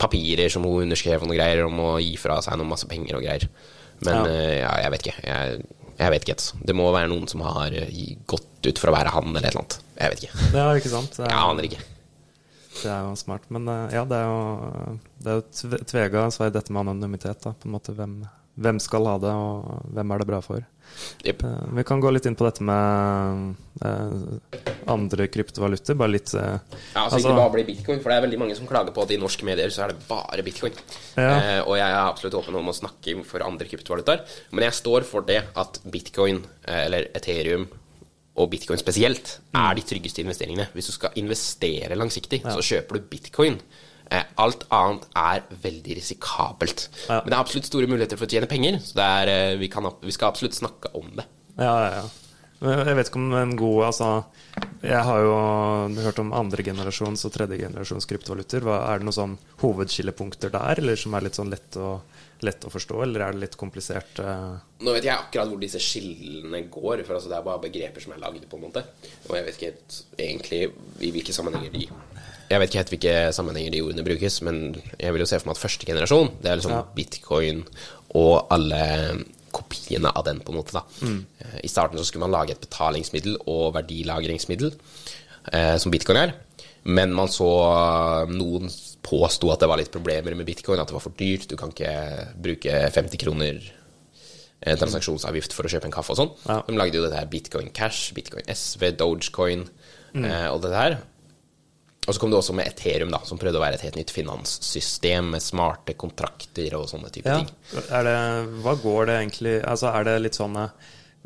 [SPEAKER 2] papirer som hun underskrev og noe greier om å gi fra seg noen masse penger og greier. Men
[SPEAKER 1] Ja.
[SPEAKER 2] eh, ja, jeg vet ikke. Jeg Jeg vet ikke. Altså. Det må være noen som har eh, gått ut for å være han, eller et eller annet. Jeg vet ikke.
[SPEAKER 1] Ja, ikke sant? Det er,
[SPEAKER 2] Jeg aner ikke.
[SPEAKER 1] det er jo smart. Men eh, ja, det er jo, det er jo tve- tvega sverd dette med anonymitet. da, på en måte hvem, hvem skal ha det, og hvem er det bra for?
[SPEAKER 2] Jepp.
[SPEAKER 1] Eh, Vi kan gå litt inn på dette med eh, andre kryptovaluter. Bare litt eh,
[SPEAKER 2] Ja, altså, ikke bare bli bitcoin, for det er veldig mange som klager på at i norske medier så er det bare bitcoin.
[SPEAKER 1] Ja.
[SPEAKER 2] Eh, og jeg er absolutt åpen om å snakke for andre kryptovalutaer, men jeg står for det at bitcoin, eller Ethereum, og bitcoin spesielt, er de tryggeste investeringene. Hvis du skal investere langsiktig, så kjøper du bitcoin. Eh, alt annet er veldig risikabelt.
[SPEAKER 1] Ja.
[SPEAKER 2] Men det er absolutt store muligheter for å tjene penger, så det er, eh, vi, kan, vi skal absolutt snakke om det.
[SPEAKER 1] Ja, ja, ja. Jeg vet ikke om en god Altså, jeg har jo hørt om andregenerasjons og tredjegenerasjons kryptovaluter. Er det noen sånn hovedskillepunkter der, eller som er litt sånn lett å, lett å forstå, eller er det litt komplisert? eh?
[SPEAKER 2] Nå vet jeg akkurat hvor disse skillene går, for altså det er bare begreper som er lagd, på en måte. Og jeg vet ikke helt egentlig i hvilke sammenhenger de Jeg vet ikke helt hvilke sammenhenger de ordene brukes, men jeg vil jo se for meg at første generasjon, det er liksom
[SPEAKER 1] Ja.
[SPEAKER 2] bitcoin og alle kopiene av den, på en måte, da. Mm. I starten så skulle man lage et betalingsmiddel og verdilagringsmiddel, eh, som bitcoin er. Men man så noen påsto at det var litt problemer med bitcoin, at det var for dyrt. Du kan ikke bruke 50 kroner eh, transaksjonsavgift for å kjøpe en kaffe og sånn.
[SPEAKER 1] Ja.
[SPEAKER 2] De lagde jo dette her Bitcoin Cash, Bitcoin SV, Dogecoin eh, og dette her. Og så kom det også med Ethereum, da, som prøvde å være et helt nytt finanssystem med smarte kontrakter og sånne type
[SPEAKER 1] Ja.
[SPEAKER 2] ting.
[SPEAKER 1] Er det, hva går det egentlig Altså, er det litt sånn eh,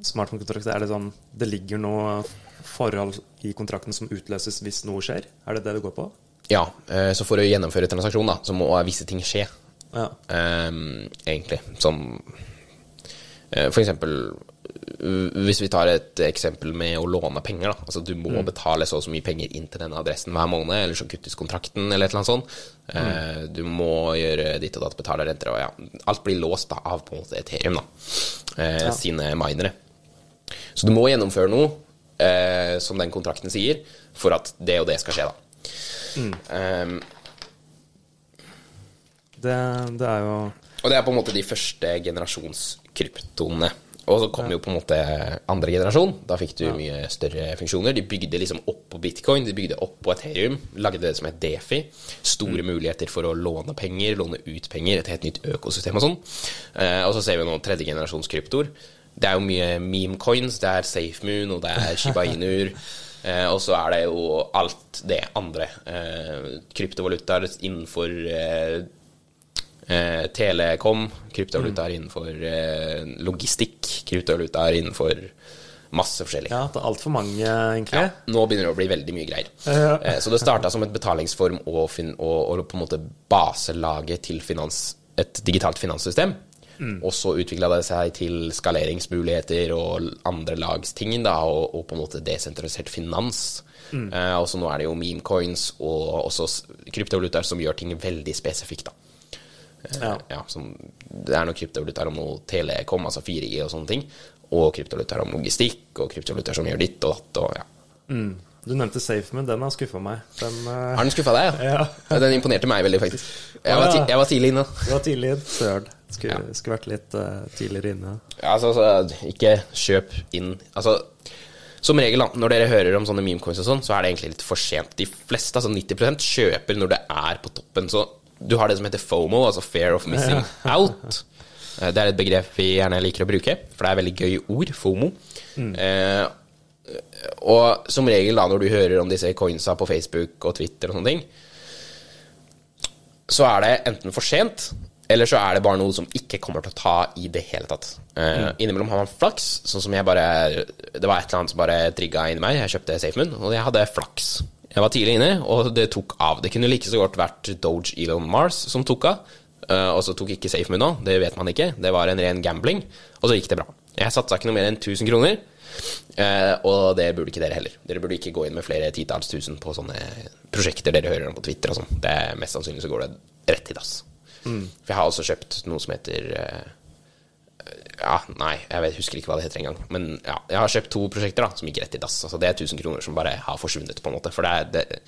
[SPEAKER 1] smart kontrakter, er det sånn Det ligger noe forhold i kontrakten som utløses hvis noe skjer? Er det det det går på?
[SPEAKER 2] Ja, eh, så for å gjennomføre transaksjon, da, så må visse ting skje.
[SPEAKER 1] Ja.
[SPEAKER 2] Um, egentlig. Som eh, for eksempel uh, Hvis vi tar et eksempel med å låne penger. Da. Altså Du må betale så og så mye penger inn til denne adressen hver måned, eller så kuttes kontrakten, eller et eller annet sånt. Eh, Du må gjøre ditt og datt, betale renter, og ja. Alt blir låst da, av på en måte Ethereum, da. Eh, Sine minere. Så du må gjennomføre noe uh, som den kontrakten sier, for at det og det skal skje, da. Ehm,
[SPEAKER 1] Det, det er jo
[SPEAKER 2] Og det er på en måte de første generasjonskryptoene. Og så kom jo på en måte andre generasjon. Da fikk du mye større funksjoner. De bygde liksom opp på bitcoin, de bygde opp på Ethereum. Lagde det som et defi. Store muligheter for å låne penger, låne ut penger. Et helt nytt økosystem og sånn. Uh, og så ser vi nå tredje generasjons kryptoer. Det er jo mye meme coins. Det er SafeMoon, og det er Shiba Inur. Eh, og så er det jo alt det andre. Eh, kryptovalutaer innenfor eh, Eh, telekom, kryptovalutaer innenfor eh, logistikk, kryptovalutaer innenfor masse forskjellig.
[SPEAKER 1] Ja, det er altfor mange, egentlig.
[SPEAKER 2] Ja, nå begynner det å bli veldig mye greier. Eh, så det starta som et betalingsform og, fin og, og på en måte baselage til finans, et digitalt finanssystem. Og så utvikla det seg til skaleringsmuligheter og andre lags ting, da, og, og på en måte desentralisert finans. Eh, og så nå er det jo memecoins og også kryptovalutaer som gjør ting veldig spesifikt, da. Eh,
[SPEAKER 1] Ja.
[SPEAKER 2] ja, som, det er noe kryptovalutaer om noe telekom, altså 4G og sånne ting. Og kryptovalutaer om logistikk, og kryptovalutaer som gjør ditt og datt. og ja.
[SPEAKER 1] Mm. Du nevnte SafeMoon, den har skuffa meg. Den, uh...
[SPEAKER 2] Har den skuffa deg?
[SPEAKER 1] Ja.
[SPEAKER 2] Den imponerte meg veldig, faktisk. Jeg var, ti jeg var tidlig inne.
[SPEAKER 1] Du var tidlig søren. Skulle, skulle vært litt uh, tidligere inne.
[SPEAKER 2] Ja, altså, altså, ikke kjøp inn Altså, som regel, da, når dere hører om sånne memecoins og sånn, så er det egentlig litt for sent. De fleste, altså 90% kjøper når det er på toppen. Så du har det som heter FOMO, altså Fair of Missing Out. Eh, Det er et begrep vi gjerne liker å bruke, for det er veldig gøy ord, FOMO. Eh, og som regel, da, når du hører om disse coinsa på Facebook og Twitter og sånne ting, så er det enten for sent, eller så er det bare noe som ikke kommer til å ta i det hele tatt. Eh, Innimellom har man flaks, sånn som jeg bare Det var et eller annet som bare trigga inni meg. Jeg kjøpte SafeMoon, og jeg hadde flaks. Jeg var tidlig inne, og det tok av. Det kunne like så godt vært Doge Elon Mars som tok av. Uh, og så tok ikke SafeMoon nå, det vet man ikke. Det var en ren gambling, og så gikk det bra. Jeg satsa ikke noe mer enn 1000 kroner, Uh, og det burde ikke dere heller. Dere burde ikke gå inn med flere titalls tusen på sånne prosjekter dere hører om på Twitter og sånn. Det Mest sannsynlig så går det rett i dass. For jeg har også kjøpt noe som heter eh, Ja, nei, jeg vet, husker ikke hva det heter engang. Men ja, jeg har kjøpt to prosjekter da, som gikk rett i dass. Altså, det er 1000 kroner som bare har forsvunnet, på en måte. For det er det,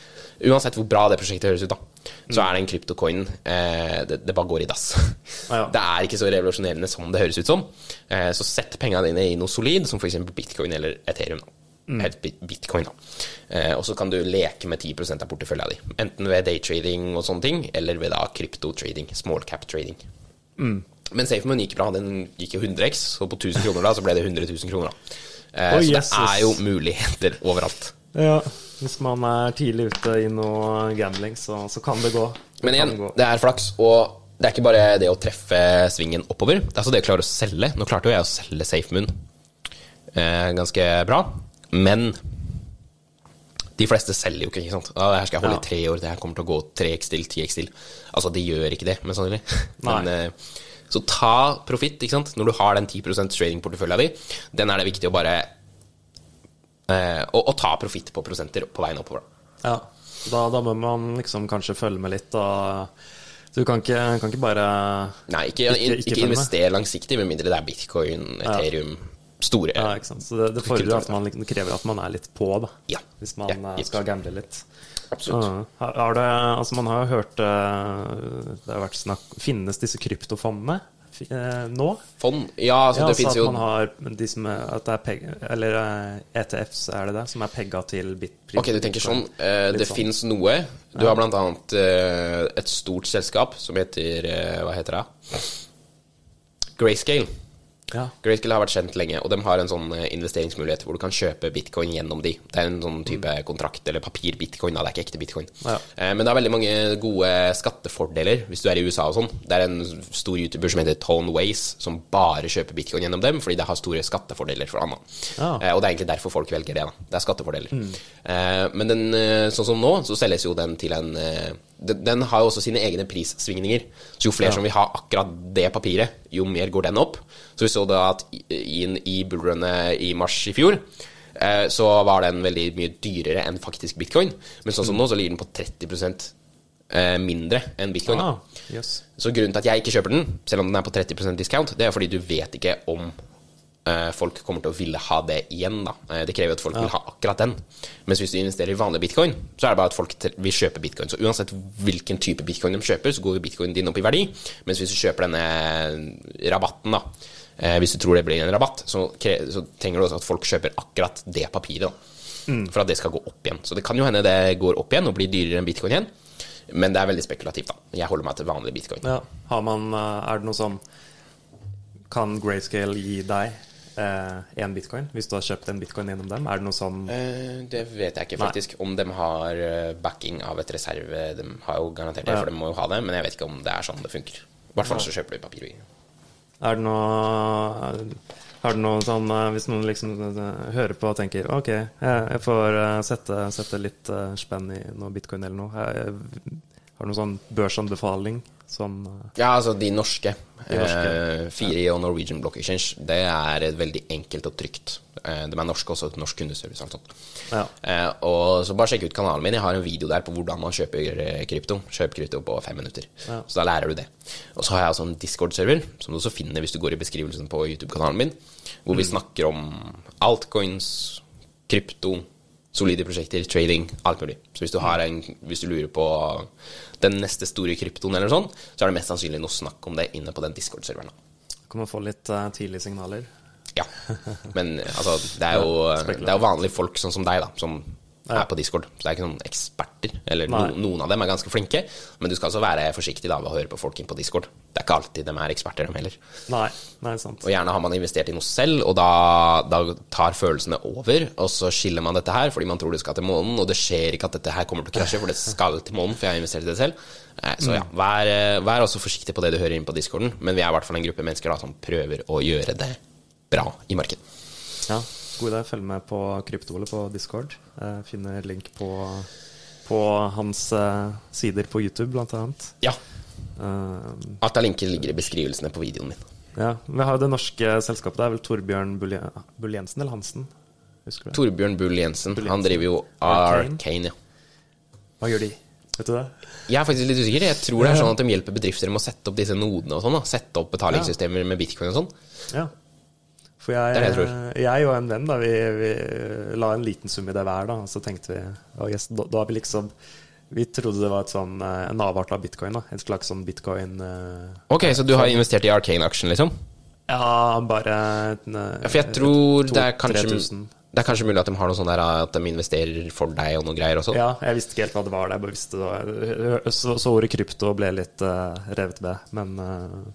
[SPEAKER 2] Uansett hvor bra det prosjektet høres ut, da, så er den kryptocoinen eh, det, det bare går i dass.
[SPEAKER 1] Ja.
[SPEAKER 2] Det er ikke så revolusjonerende som det høres ut som. Eh, så sett pengene dine i noe solid, som f.eks. bitcoin eller Ethereum. da. Bit- Bitcoin, da. Eh, og så kan du leke med 10 av portefølja di. Enten ved daytrading og sånne ting, eller ved da kryptotrading. Small cap trading. Men SafeMoon gikk bra. Den gikk jo 100x, så på 1000 kroner da, så ble det 100 000 kroner. da. Eh,
[SPEAKER 1] oh,
[SPEAKER 2] så det er jo muligheter overalt.
[SPEAKER 1] Ja, hvis man er tidlig ute i noe gambling, så, så kan det gå. Det
[SPEAKER 2] Men igjen,
[SPEAKER 1] gå.
[SPEAKER 2] det er flaks, og det er ikke bare det å treffe svingen oppover. Det er også det å klare å selge. Nå klarte jo jeg å selge SafeMoon eh, ganske bra, men de fleste selger jo ikke, ikke sant. Ja, det her skal jeg holde
[SPEAKER 1] Ja.
[SPEAKER 2] i tre år, det her kommer til å gå 3x til, 10x til. Altså, de gjør ikke det, mest sannsynlig. Men, eh, så ta profitt, ikke sant. Når du har den 10 trading-portefølja di, den er det viktig å bare eh, å, å ta profitt på prosenter på veien oppover. da.
[SPEAKER 1] Ja, da, da må man liksom kanskje følge med litt. Og, du kan ikke, kan ikke bare
[SPEAKER 2] Nei, ikke,
[SPEAKER 1] Ikke-
[SPEAKER 2] ikke,
[SPEAKER 1] ikke
[SPEAKER 2] investere langsiktig, med mindre det er bitcoin, Ethereum, store
[SPEAKER 1] Ja, ikke sant. Så det, det fordrer at man liksom- krever at man er litt på, da.
[SPEAKER 2] Ja.
[SPEAKER 1] Hvis man
[SPEAKER 2] Ja,
[SPEAKER 1] eh, skal gamble litt.
[SPEAKER 2] Absolutt.
[SPEAKER 1] Ja. Har det, altså man har jo hørt eh, Det har vært snakk Finnes disse kryptofondene eh, nå?
[SPEAKER 2] Fond Ja, altså,
[SPEAKER 1] Ja,
[SPEAKER 2] det
[SPEAKER 1] altså
[SPEAKER 2] finnes jo
[SPEAKER 1] man har de som at det er peg, Eller ETFs, er det det? Som er pegga til bitpris?
[SPEAKER 2] Ok, du tenker sånn. det
[SPEAKER 1] sånn.
[SPEAKER 2] finnes noe. Du har blant annet et stort selskap som heter Hva heter det? Grayscale.
[SPEAKER 1] Ja.
[SPEAKER 2] Grayscale har vært kjent lenge, og de har en sånn eh, investeringsmulighet hvor du kan kjøpe bitcoin gjennom de. Det er en sånn type kontrakt, eller papir-bitcoin. Det er ikke ekte bitcoin.
[SPEAKER 1] Mm. Ja.
[SPEAKER 2] Eh, Men det er veldig mange gode skattefordeler hvis du er i USA og sånn. Det er en stor YouTuber som heter Tone Ways, som bare kjøper bitcoin gjennom dem, fordi det har store skattefordeler for han.
[SPEAKER 1] Ja.
[SPEAKER 2] Eh, Og det er egentlig derfor folk velger det. da. Det er skattefordeler. Mm. Men den, eh, sånn som nå, så selges jo den til en eh, den, har jo også sine egne prissvingninger. Så jo flere som vil ha akkurat det papiret, jo mer går den opp. Så vi så da at inn i bullrunnet i mars i fjor, eh, så var den veldig mye dyrere enn faktisk bitcoin. Men sånn som nå, så ligger den på 30 eh, mindre enn bitcoin.
[SPEAKER 1] Ah, yes.
[SPEAKER 2] Så grunnen til at jeg ikke kjøper den, selv om den er på 30% discount, det er fordi du vet ikke om folk kommer til å ville ha det igjen. da. Eh, det krever at folk vil ha akkurat den. Mens hvis du investerer i vanlig bitcoin, så er det bare at folk vil kjøpe bitcoin. Så uansett hvilken type bitcoin de kjøper, så går jo bitcoin din opp i verdi. Mens hvis du kjøper denne rabatten, da, eh, hvis du tror det blir en rabatt, så, så trenger du også at folk kjøper akkurat det papiret. da. For at det skal gå opp igjen. Så det kan jo hende det går opp igjen og blir dyrere enn bitcoin igjen. Men det er veldig spekulativt. da. Jeg holder meg til vanlig bitcoin.
[SPEAKER 1] Ja. Har man, eh, er det noe sånn Kan Grayscale gi deg én bitcoin hvis du har kjøpt en bitcoin gjennom dem? Er det noe sånn
[SPEAKER 2] Eh, Det vet jeg ikke
[SPEAKER 1] Nei.
[SPEAKER 2] faktisk. Om de har eh, backing av et reserve. De har jo garantert det,
[SPEAKER 1] Ja.
[SPEAKER 2] for de må jo ha det. Men jeg vet ikke om det er sånn det funker. I hvert fall så kjøper du papir.
[SPEAKER 1] Er det noe Har det noe sånn eh, Hvis noen liksom eh, hører på og tenker Ok, jeg, får eh, sette, sette litt eh, spenn i noe bitcoin eller noe. Har du noen sånn børsanbefaling? Sånn eh,
[SPEAKER 2] Ja, altså de norske.
[SPEAKER 1] De norske,
[SPEAKER 2] Eh, Firi og Norwegian Block Exchange. Det er veldig enkelt og trygt. Eh, de er norske også, norsk kundeservice og sånt.
[SPEAKER 1] Ja.
[SPEAKER 2] Eh, og så bare sjekk ut kanalen min. Jeg har en video der på hvordan man kjøper eh, krypto. Kjøp krypto på fem minutter.
[SPEAKER 1] Ja.
[SPEAKER 2] Så da lærer du det. Og så har jeg også en Discord-server, som du også finner hvis du går i beskrivelsen på YouTube-kanalen min, hvor vi snakker om altcoins, krypto, solide prosjekter, trading, alt mulig. Så hvis du, har en, hvis du lurer på den neste store kryptoen eller sånn, så er det mest sannsynlig noe snakk om det inne på den Discord-serveren.
[SPEAKER 1] Kan man få litt uh, tidlige signaler?
[SPEAKER 2] Ja. Men altså, det er jo, det er jo vanlige folk sånn som deg, da, som er på Discord. Så det er ikke noen eksperter. Eller no, noen av dem er ganske flinke, men du skal altså være forsiktig da ved å høre på folk inn på Discord. Det er ikke alltid de er eksperter, dem heller.
[SPEAKER 1] Nei, nei, sant.
[SPEAKER 2] Og gjerne har man investert i noe selv, og da, da tar følelsene over, og så skiller man dette her fordi man tror det skal til månen, og det skjer ikke at dette her kommer til å krasje, for det skal til månen, for jeg har investert i det selv. Så ja, vær, eh, vær også forsiktig på det du hører inn på discorden, men vi er i hvert fall en gruppe mennesker da, som prøver å gjøre det bra i markedet.
[SPEAKER 1] Ja, god idé. Følg med på Kryptole på Discord. Jeg finner link på, på hans uh, sider på YouTube, blant annet.
[SPEAKER 2] Ja,
[SPEAKER 1] Eh,
[SPEAKER 2] alt av linker ligger i beskrivelsene på videoen min.
[SPEAKER 1] ja, Vi har jo det norske selskapet. Det er vel Torbjørn Bull Bull Jensen eller Hansen? Husker du?
[SPEAKER 2] Torbjørn Bull Jensen,
[SPEAKER 1] Bull
[SPEAKER 2] han driver jo
[SPEAKER 1] Arcane.
[SPEAKER 2] Ja.
[SPEAKER 1] Hva gjør de? Vet du det?
[SPEAKER 2] Jeg er faktisk litt usikker. Jeg tror det er sånn at de hjelper bedrifter med å sette opp disse nodene og sånn. Sette opp betalingssystemer med bitcoin og sånn.
[SPEAKER 1] Ja. For jeg,
[SPEAKER 2] Det det jeg
[SPEAKER 1] jeg og en venn da, vi, vi la en liten sum i det hver, da, og så tenkte vi oh yes, da, da vi liksom Vi trodde det var sånn, eh, en avart av bitcoin. da Et slags sånn bitcoin eh,
[SPEAKER 2] Ok, så du har investert i Arcane-aksjen, liksom?
[SPEAKER 1] Ja, bare en, eh,
[SPEAKER 2] Ja, for jeg tror
[SPEAKER 1] to-
[SPEAKER 2] det er kanskje Det er kanskje mulig at de har noe sånn der at de investerer for deg og noe greier også?
[SPEAKER 1] Ja, jeg visste ikke helt hva det var. Jeg bare visste det var Så, så ordet krypto ble litt uh, revet med. Men, eh,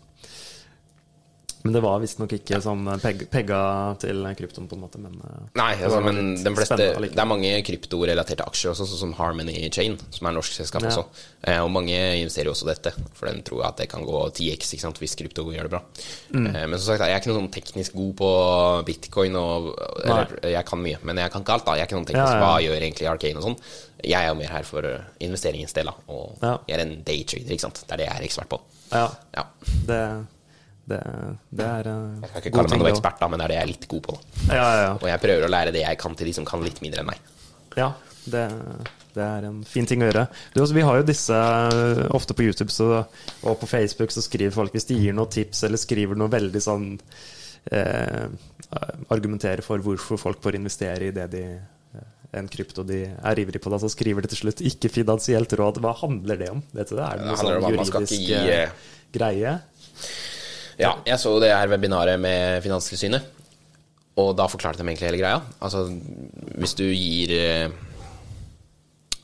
[SPEAKER 1] men det var visstnok ikke sånn peg, pegga til kryptoen, på en måte. Men, eh,
[SPEAKER 2] Nei, altså, men fleste, det er mange kryptorelaterte aksjer også, sånn som Harmony Chain, som er norsk selskap
[SPEAKER 1] Ja.
[SPEAKER 2] også. Eh, og mange investerer jo også dette, for den tror at det kan gå 10x ikke sant, hvis krypto gjør det bra.
[SPEAKER 1] Mm.
[SPEAKER 2] Eh, men som sagt, jeg er ikke noe sånn teknisk god på bitcoin, og, eller jeg kan mye, men jeg kan ikke alt. da Jeg er ikke noen teknisk
[SPEAKER 1] Ja, ja.
[SPEAKER 2] hva gjør egentlig Arcane og sånn. Jeg er jo mer her for eh, investeringens del, da. Og jeg er en daytrader, ikke sant. Det er det jeg er ekspert på.
[SPEAKER 1] Ja,
[SPEAKER 2] Ja.
[SPEAKER 1] det, det, det er uh,
[SPEAKER 2] Jeg skal ikke kalle meg noen ekspert, da, men det er det jeg er litt god på.
[SPEAKER 1] Ja, ja, ja.
[SPEAKER 2] Og jeg prøver å lære det jeg kan til de som kan litt mindre enn meg.
[SPEAKER 1] Ja, det, det er en fin ting å gjøre. Du, altså, vi har jo disse eh, ofte på YouTube så, og på Facebook så skriver folk hvis de gir noen tips eller skriver noe veldig sånn eh, Argumenterer for hvorfor folk bør investere i det de eh, en krypto de er ivrig på, da, så skriver de til slutt 'ikke finansielt råd'. Hva handler det om? Vet du det? Er det
[SPEAKER 2] Det
[SPEAKER 1] noe
[SPEAKER 2] det
[SPEAKER 1] sånn juridisk eh,
[SPEAKER 2] eh,
[SPEAKER 1] greie?
[SPEAKER 2] Ja, jeg så det her webinaret med Finanstilsynet, og da forklarte de egentlig hele greia. Altså, hvis du gir eh,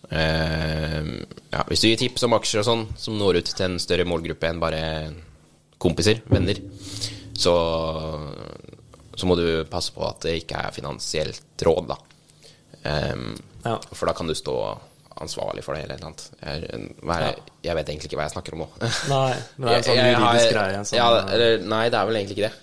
[SPEAKER 2] eh, Ja, hvis du gir tips om aksjer og sånn, som når ut til en større målgruppe enn bare kompiser, venner, så, så må du passe på at det ikke er finansielt råd, da. Um,
[SPEAKER 1] Ja.
[SPEAKER 2] For da kan du stå ansvarlig for det hele annet. Jeg, er, ja. jeg vet egentlig ikke hva jeg snakker om nå.
[SPEAKER 1] Nei, men det er en sånn juridisk greie. Sånn,
[SPEAKER 2] ja, eller, nei, det er vel egentlig ikke det.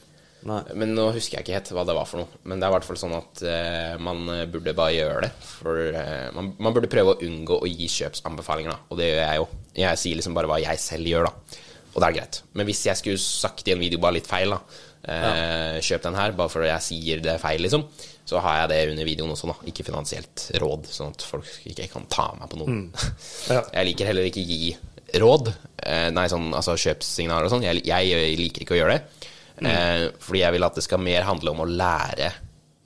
[SPEAKER 1] Nei.
[SPEAKER 2] Men nå husker jeg ikke helt hva det var for noe. Men det er i hvert fall sånn at uh, man eh, burde bare gjøre det. For uh, man, man burde prøve å unngå å gi kjøpsanbefalinger, da. Og det gjør jeg jo. Jeg sier liksom bare hva jeg selv gjør, da. Og det er greit. Men hvis jeg skulle sagt i en video bare litt feil, da. Eh, Kjøp den her, bare fordi jeg sier det feil, liksom. Så har jeg det under videoen også, da. Ikke finansielt råd, sånn at folk ikke kan ta meg på noe.
[SPEAKER 1] Ja.
[SPEAKER 2] Jeg liker heller ikke gi råd. Eh, nei, sånn altså kjøpssignaler og sånn. Jeg, jeg liker ikke å gjøre det. Eh, fordi jeg vil at det skal mer handle om å lære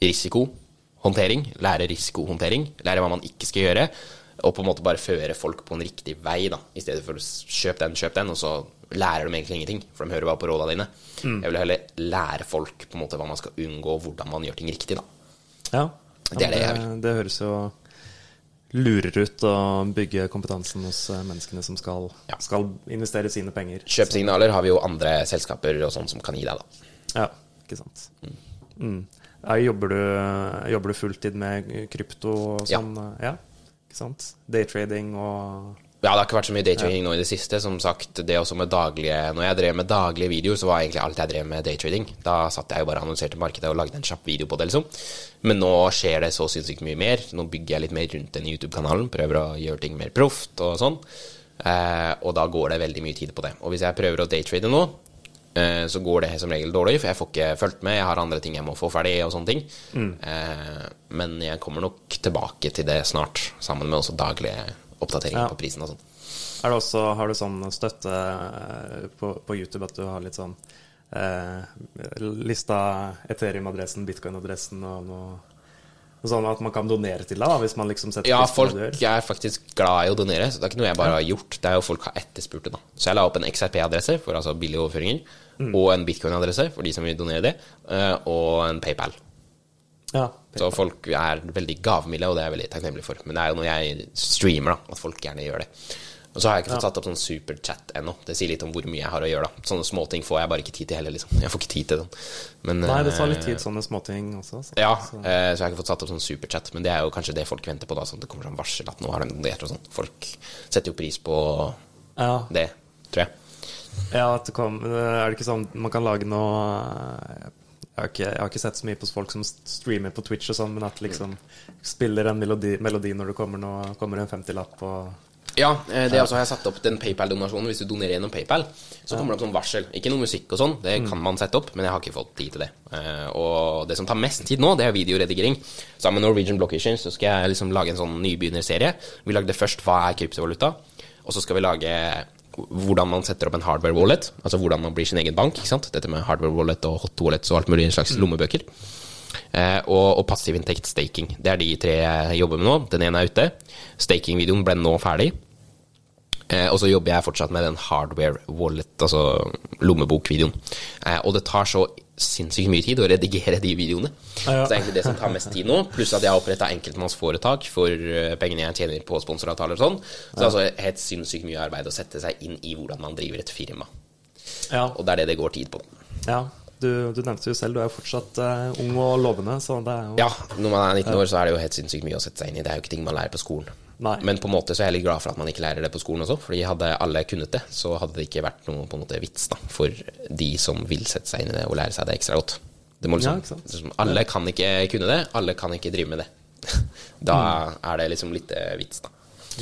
[SPEAKER 2] risikohåndtering. Lære risikohåndtering. Lære hva man ikke skal gjøre. Og på en måte bare føre folk på en riktig vei, da. I stedet for å kjøpe kjøp den, kjøp den, og så lærer de egentlig ingenting. For de hører bare på råda dine. Jeg vil heller lære folk på en måte hva man skal unngå, hvordan man gjør ting riktig, da.
[SPEAKER 1] Ja.
[SPEAKER 2] Det det
[SPEAKER 1] det, det høres jo lurer ut å bygge kompetansen hos eh, menneskene som skal,
[SPEAKER 2] Ja.
[SPEAKER 1] skal investere sine penger.
[SPEAKER 2] Kjøpsignaler har vi jo andre selskaper og sånn som kan gi deg, da.
[SPEAKER 1] Ja, ikke sant. Mm. Ja, jobber, du, jobber du fulltid med krypto og
[SPEAKER 2] Ja.
[SPEAKER 1] sånn? Ja, ikke sant? Daytrading og
[SPEAKER 2] Ja, det har ikke vært så mye daytrading nå i det siste. Som sagt, det også med daglige Når jeg drev med daglige videoer, så var egentlig alt jeg drev med daytrading. Da satt jeg jo bare og annonserte markedet og lagde en kjapp video på det, liksom. Men nå skjer det så sinnssykt mye mer. Nå bygger jeg litt mer rundt den YouTube-kanalen. Prøver å gjøre ting mer proft og sånn. Eh, og da går det veldig mye tid på det. Og hvis jeg prøver å daytrade nå, eh, så går det som regel dårlig, for jeg får ikke fulgt med. Jeg har andre ting jeg må få ferdig, og sånne ting. Eh, men jeg kommer nok tilbake til det snart, sammen med også daglige oppdateringer
[SPEAKER 1] Ja.
[SPEAKER 2] på prisen og sånn.
[SPEAKER 1] Det også, Har du sånn støtte eh, på, på YouTube at du har litt sånn eh, lista Ethereum-adressen, bitcoin-adressen og noe, sånn at man kan donere til deg, da, hvis man liksom setter
[SPEAKER 2] Ja, folk er faktisk glad i å donere, så det er ikke noe jeg bare har gjort. Det er jo folk har etterspurt det, da. Så jeg la opp en XRP-adresse for altså billige overføringer,
[SPEAKER 1] Mm.
[SPEAKER 2] og en bitcoin-adresse for de som vil donere det, eh, og en PayPal.
[SPEAKER 1] Ja,
[SPEAKER 2] Så folk er veldig gavmilde, og det er jeg veldig takknemlig for. Men det er jo når jeg streamer, da, at folk gjerne gjør det. Og så har jeg ikke fått satt opp sånn superchat ennå. Det sier litt om hvor mye jeg har å gjøre, da. Sånne småting får jeg bare ikke tid til heller, liksom. Jeg får ikke tid til sånn. Men,
[SPEAKER 1] Nei, det tar
[SPEAKER 2] eh,
[SPEAKER 1] litt tid, sånne småting også. Så.
[SPEAKER 2] Ja,
[SPEAKER 1] Så,
[SPEAKER 2] eh, så jeg har ikke fått satt opp sånn superchat, men det er jo kanskje det folk venter på, da. Sånn at det kommer sånn varsel at nå har de donert og sånn. Folk setter jo pris på
[SPEAKER 1] ja,
[SPEAKER 2] det, tror jeg.
[SPEAKER 1] ja, det kom, er det ikke sånn man kan lage noe eh, jeg har, ikke, jeg har ikke sett så mye på folk som streamer på Twitch og sånn, men at liksom spiller en melodi, melodi når det kommer, noe, kommer en 50-lapp og
[SPEAKER 2] Ja, eh, det også har jeg satt opp den PayPal-donasjonen. Hvis du donerer gjennom PayPal, så kommer det opp sånn varsel. Ikke noe musikk og sånn, det kan man sette opp, men jeg har ikke fått tid til det. Eh, Og det som tar mest tid nå, det er videoredigering. Sammen med Norwegian Block Exchange så skal jeg liksom lage en sånn nybegynnerserie. Vi lagde først hva er kryptovaluta, og så skal vi lage hvordan man setter opp en hardware wallet, altså hvordan man blir sin egen bank. Dette med hardware wallet og hot wallets og alt mulig, en slags lommebøker. Eh, og, og passiv inntekt staking. Det er de tre jeg jobber med nå. Den ene er ute. Staking-videoen ble nå ferdig. Eh, og så jobber jeg fortsatt med den hardware wallet, altså lommebokvideoen. Eh, og det tar så sinnssykt mye tid å redigere de videoene.
[SPEAKER 1] Ja, ja.
[SPEAKER 2] Så det er egentlig det som tar mest tid nå. Pluss at jeg har oppretta enkeltmannsforetak for eh, pengene jeg tjener på sponsoravtaler og sånn. Så det er altså helt sinnssykt mye arbeid å sette seg inn i hvordan man driver et firma.
[SPEAKER 1] Ja.
[SPEAKER 2] Og det er det det går tid på.
[SPEAKER 1] ja. Du, du nevnte jo selv, du er jo fortsatt uh, ung og lovende, så det er jo
[SPEAKER 2] Ja, når man er 19 år, så er det jo helt sinnssykt mye å sette seg inn i. Det er jo ikke ting man lærer på skolen.
[SPEAKER 1] Nei.
[SPEAKER 2] Men på en måte så er jeg litt glad for at man ikke lærer det på skolen også, fordi hadde alle kunnet det, så hadde det ikke vært noe på en måte vits da, for de som vil sette seg inn i det og lære seg det ekstra godt. Det må liksom,
[SPEAKER 1] Ja,
[SPEAKER 2] liksom, alle kan ikke kunne det, alle kan ikke drive med det. Da
[SPEAKER 1] Mm.
[SPEAKER 2] er det liksom litt eh, vits, da.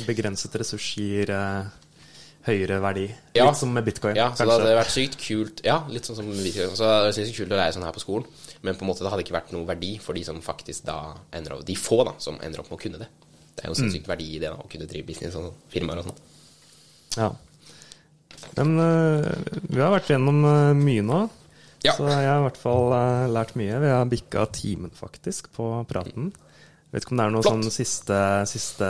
[SPEAKER 1] begrenset ressurs gir eh, høyere verdi.
[SPEAKER 2] Ja.
[SPEAKER 1] Litt som med bitcoin,
[SPEAKER 2] Ja, så det hadde vært sykt kult Ja, litt sånn som bitcoin. Så det er kult å lære sånn her på skolen, men på en måte det hadde ikke vært noe verdi for de som faktisk da ender opp De få, da, som ender opp med å kunne det. Det er jo
[SPEAKER 1] Mm.
[SPEAKER 2] sinnssykt verdi i det, da, å kunne drive business og firmaer og sånn.
[SPEAKER 1] Ja. Men uh, vi har vært gjennom uh, mye nå.
[SPEAKER 2] Ja.
[SPEAKER 1] Så jeg har i hvert fall uh, lært mye. Vi har bikka timen, faktisk, på praten. Vet ikke om det er noen sånn siste, siste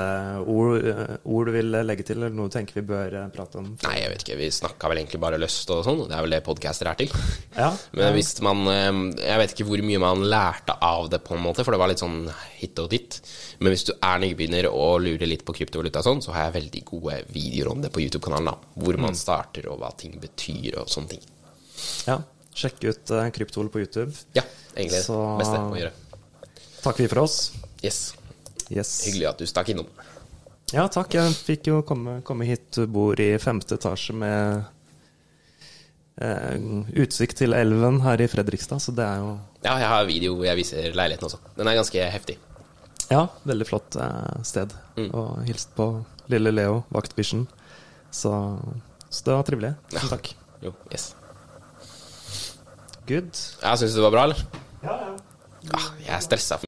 [SPEAKER 1] ord, eh, ord du vil legge til, eller noe du tenker vi bør eh, prate om?
[SPEAKER 2] Nei, jeg vet ikke. Vi snakka vel egentlig bare løst og sånn. Det er vel det podcaster er til.
[SPEAKER 1] Ja,
[SPEAKER 2] Men hvis man eh, Jeg vet ikke hvor mye man lærte av det, på en måte, for det var litt sånn hit og dit. Men hvis du er nybegynner og lurer litt på kryptovaluta og sånn, så har jeg veldig gode videoer om det på YouTube-kanalen. da Hvor
[SPEAKER 1] Mm.
[SPEAKER 2] man starter, og hva ting betyr, og sånne ting.
[SPEAKER 1] ja. Sjekk ut Kryptol på YouTube.
[SPEAKER 2] Ja, egentlig det beste å gjøre.
[SPEAKER 1] Takker vi for oss.
[SPEAKER 2] Yes.
[SPEAKER 1] Yes.
[SPEAKER 2] Hyggelig at du stakk innom.
[SPEAKER 1] Ja, takk. Jeg fikk jo komme, komme hit. Du bor i femte etasje med eh, utsikt til elven her i Fredrikstad, så det er jo
[SPEAKER 2] Ja, jeg har video hvor jeg viser leiligheten også. Den er ganske heftig.
[SPEAKER 1] Ja, veldig flott eh, sted.
[SPEAKER 2] Mm.
[SPEAKER 1] Og hilst på lille Leo, vaktbikkjen. Så, så det var trivelig. Ja. takk.
[SPEAKER 2] Jo, yes.
[SPEAKER 1] Good.
[SPEAKER 2] Jeg syns det var bra, eller?
[SPEAKER 1] Ja, ja.
[SPEAKER 2] Ah, jeg er stressa.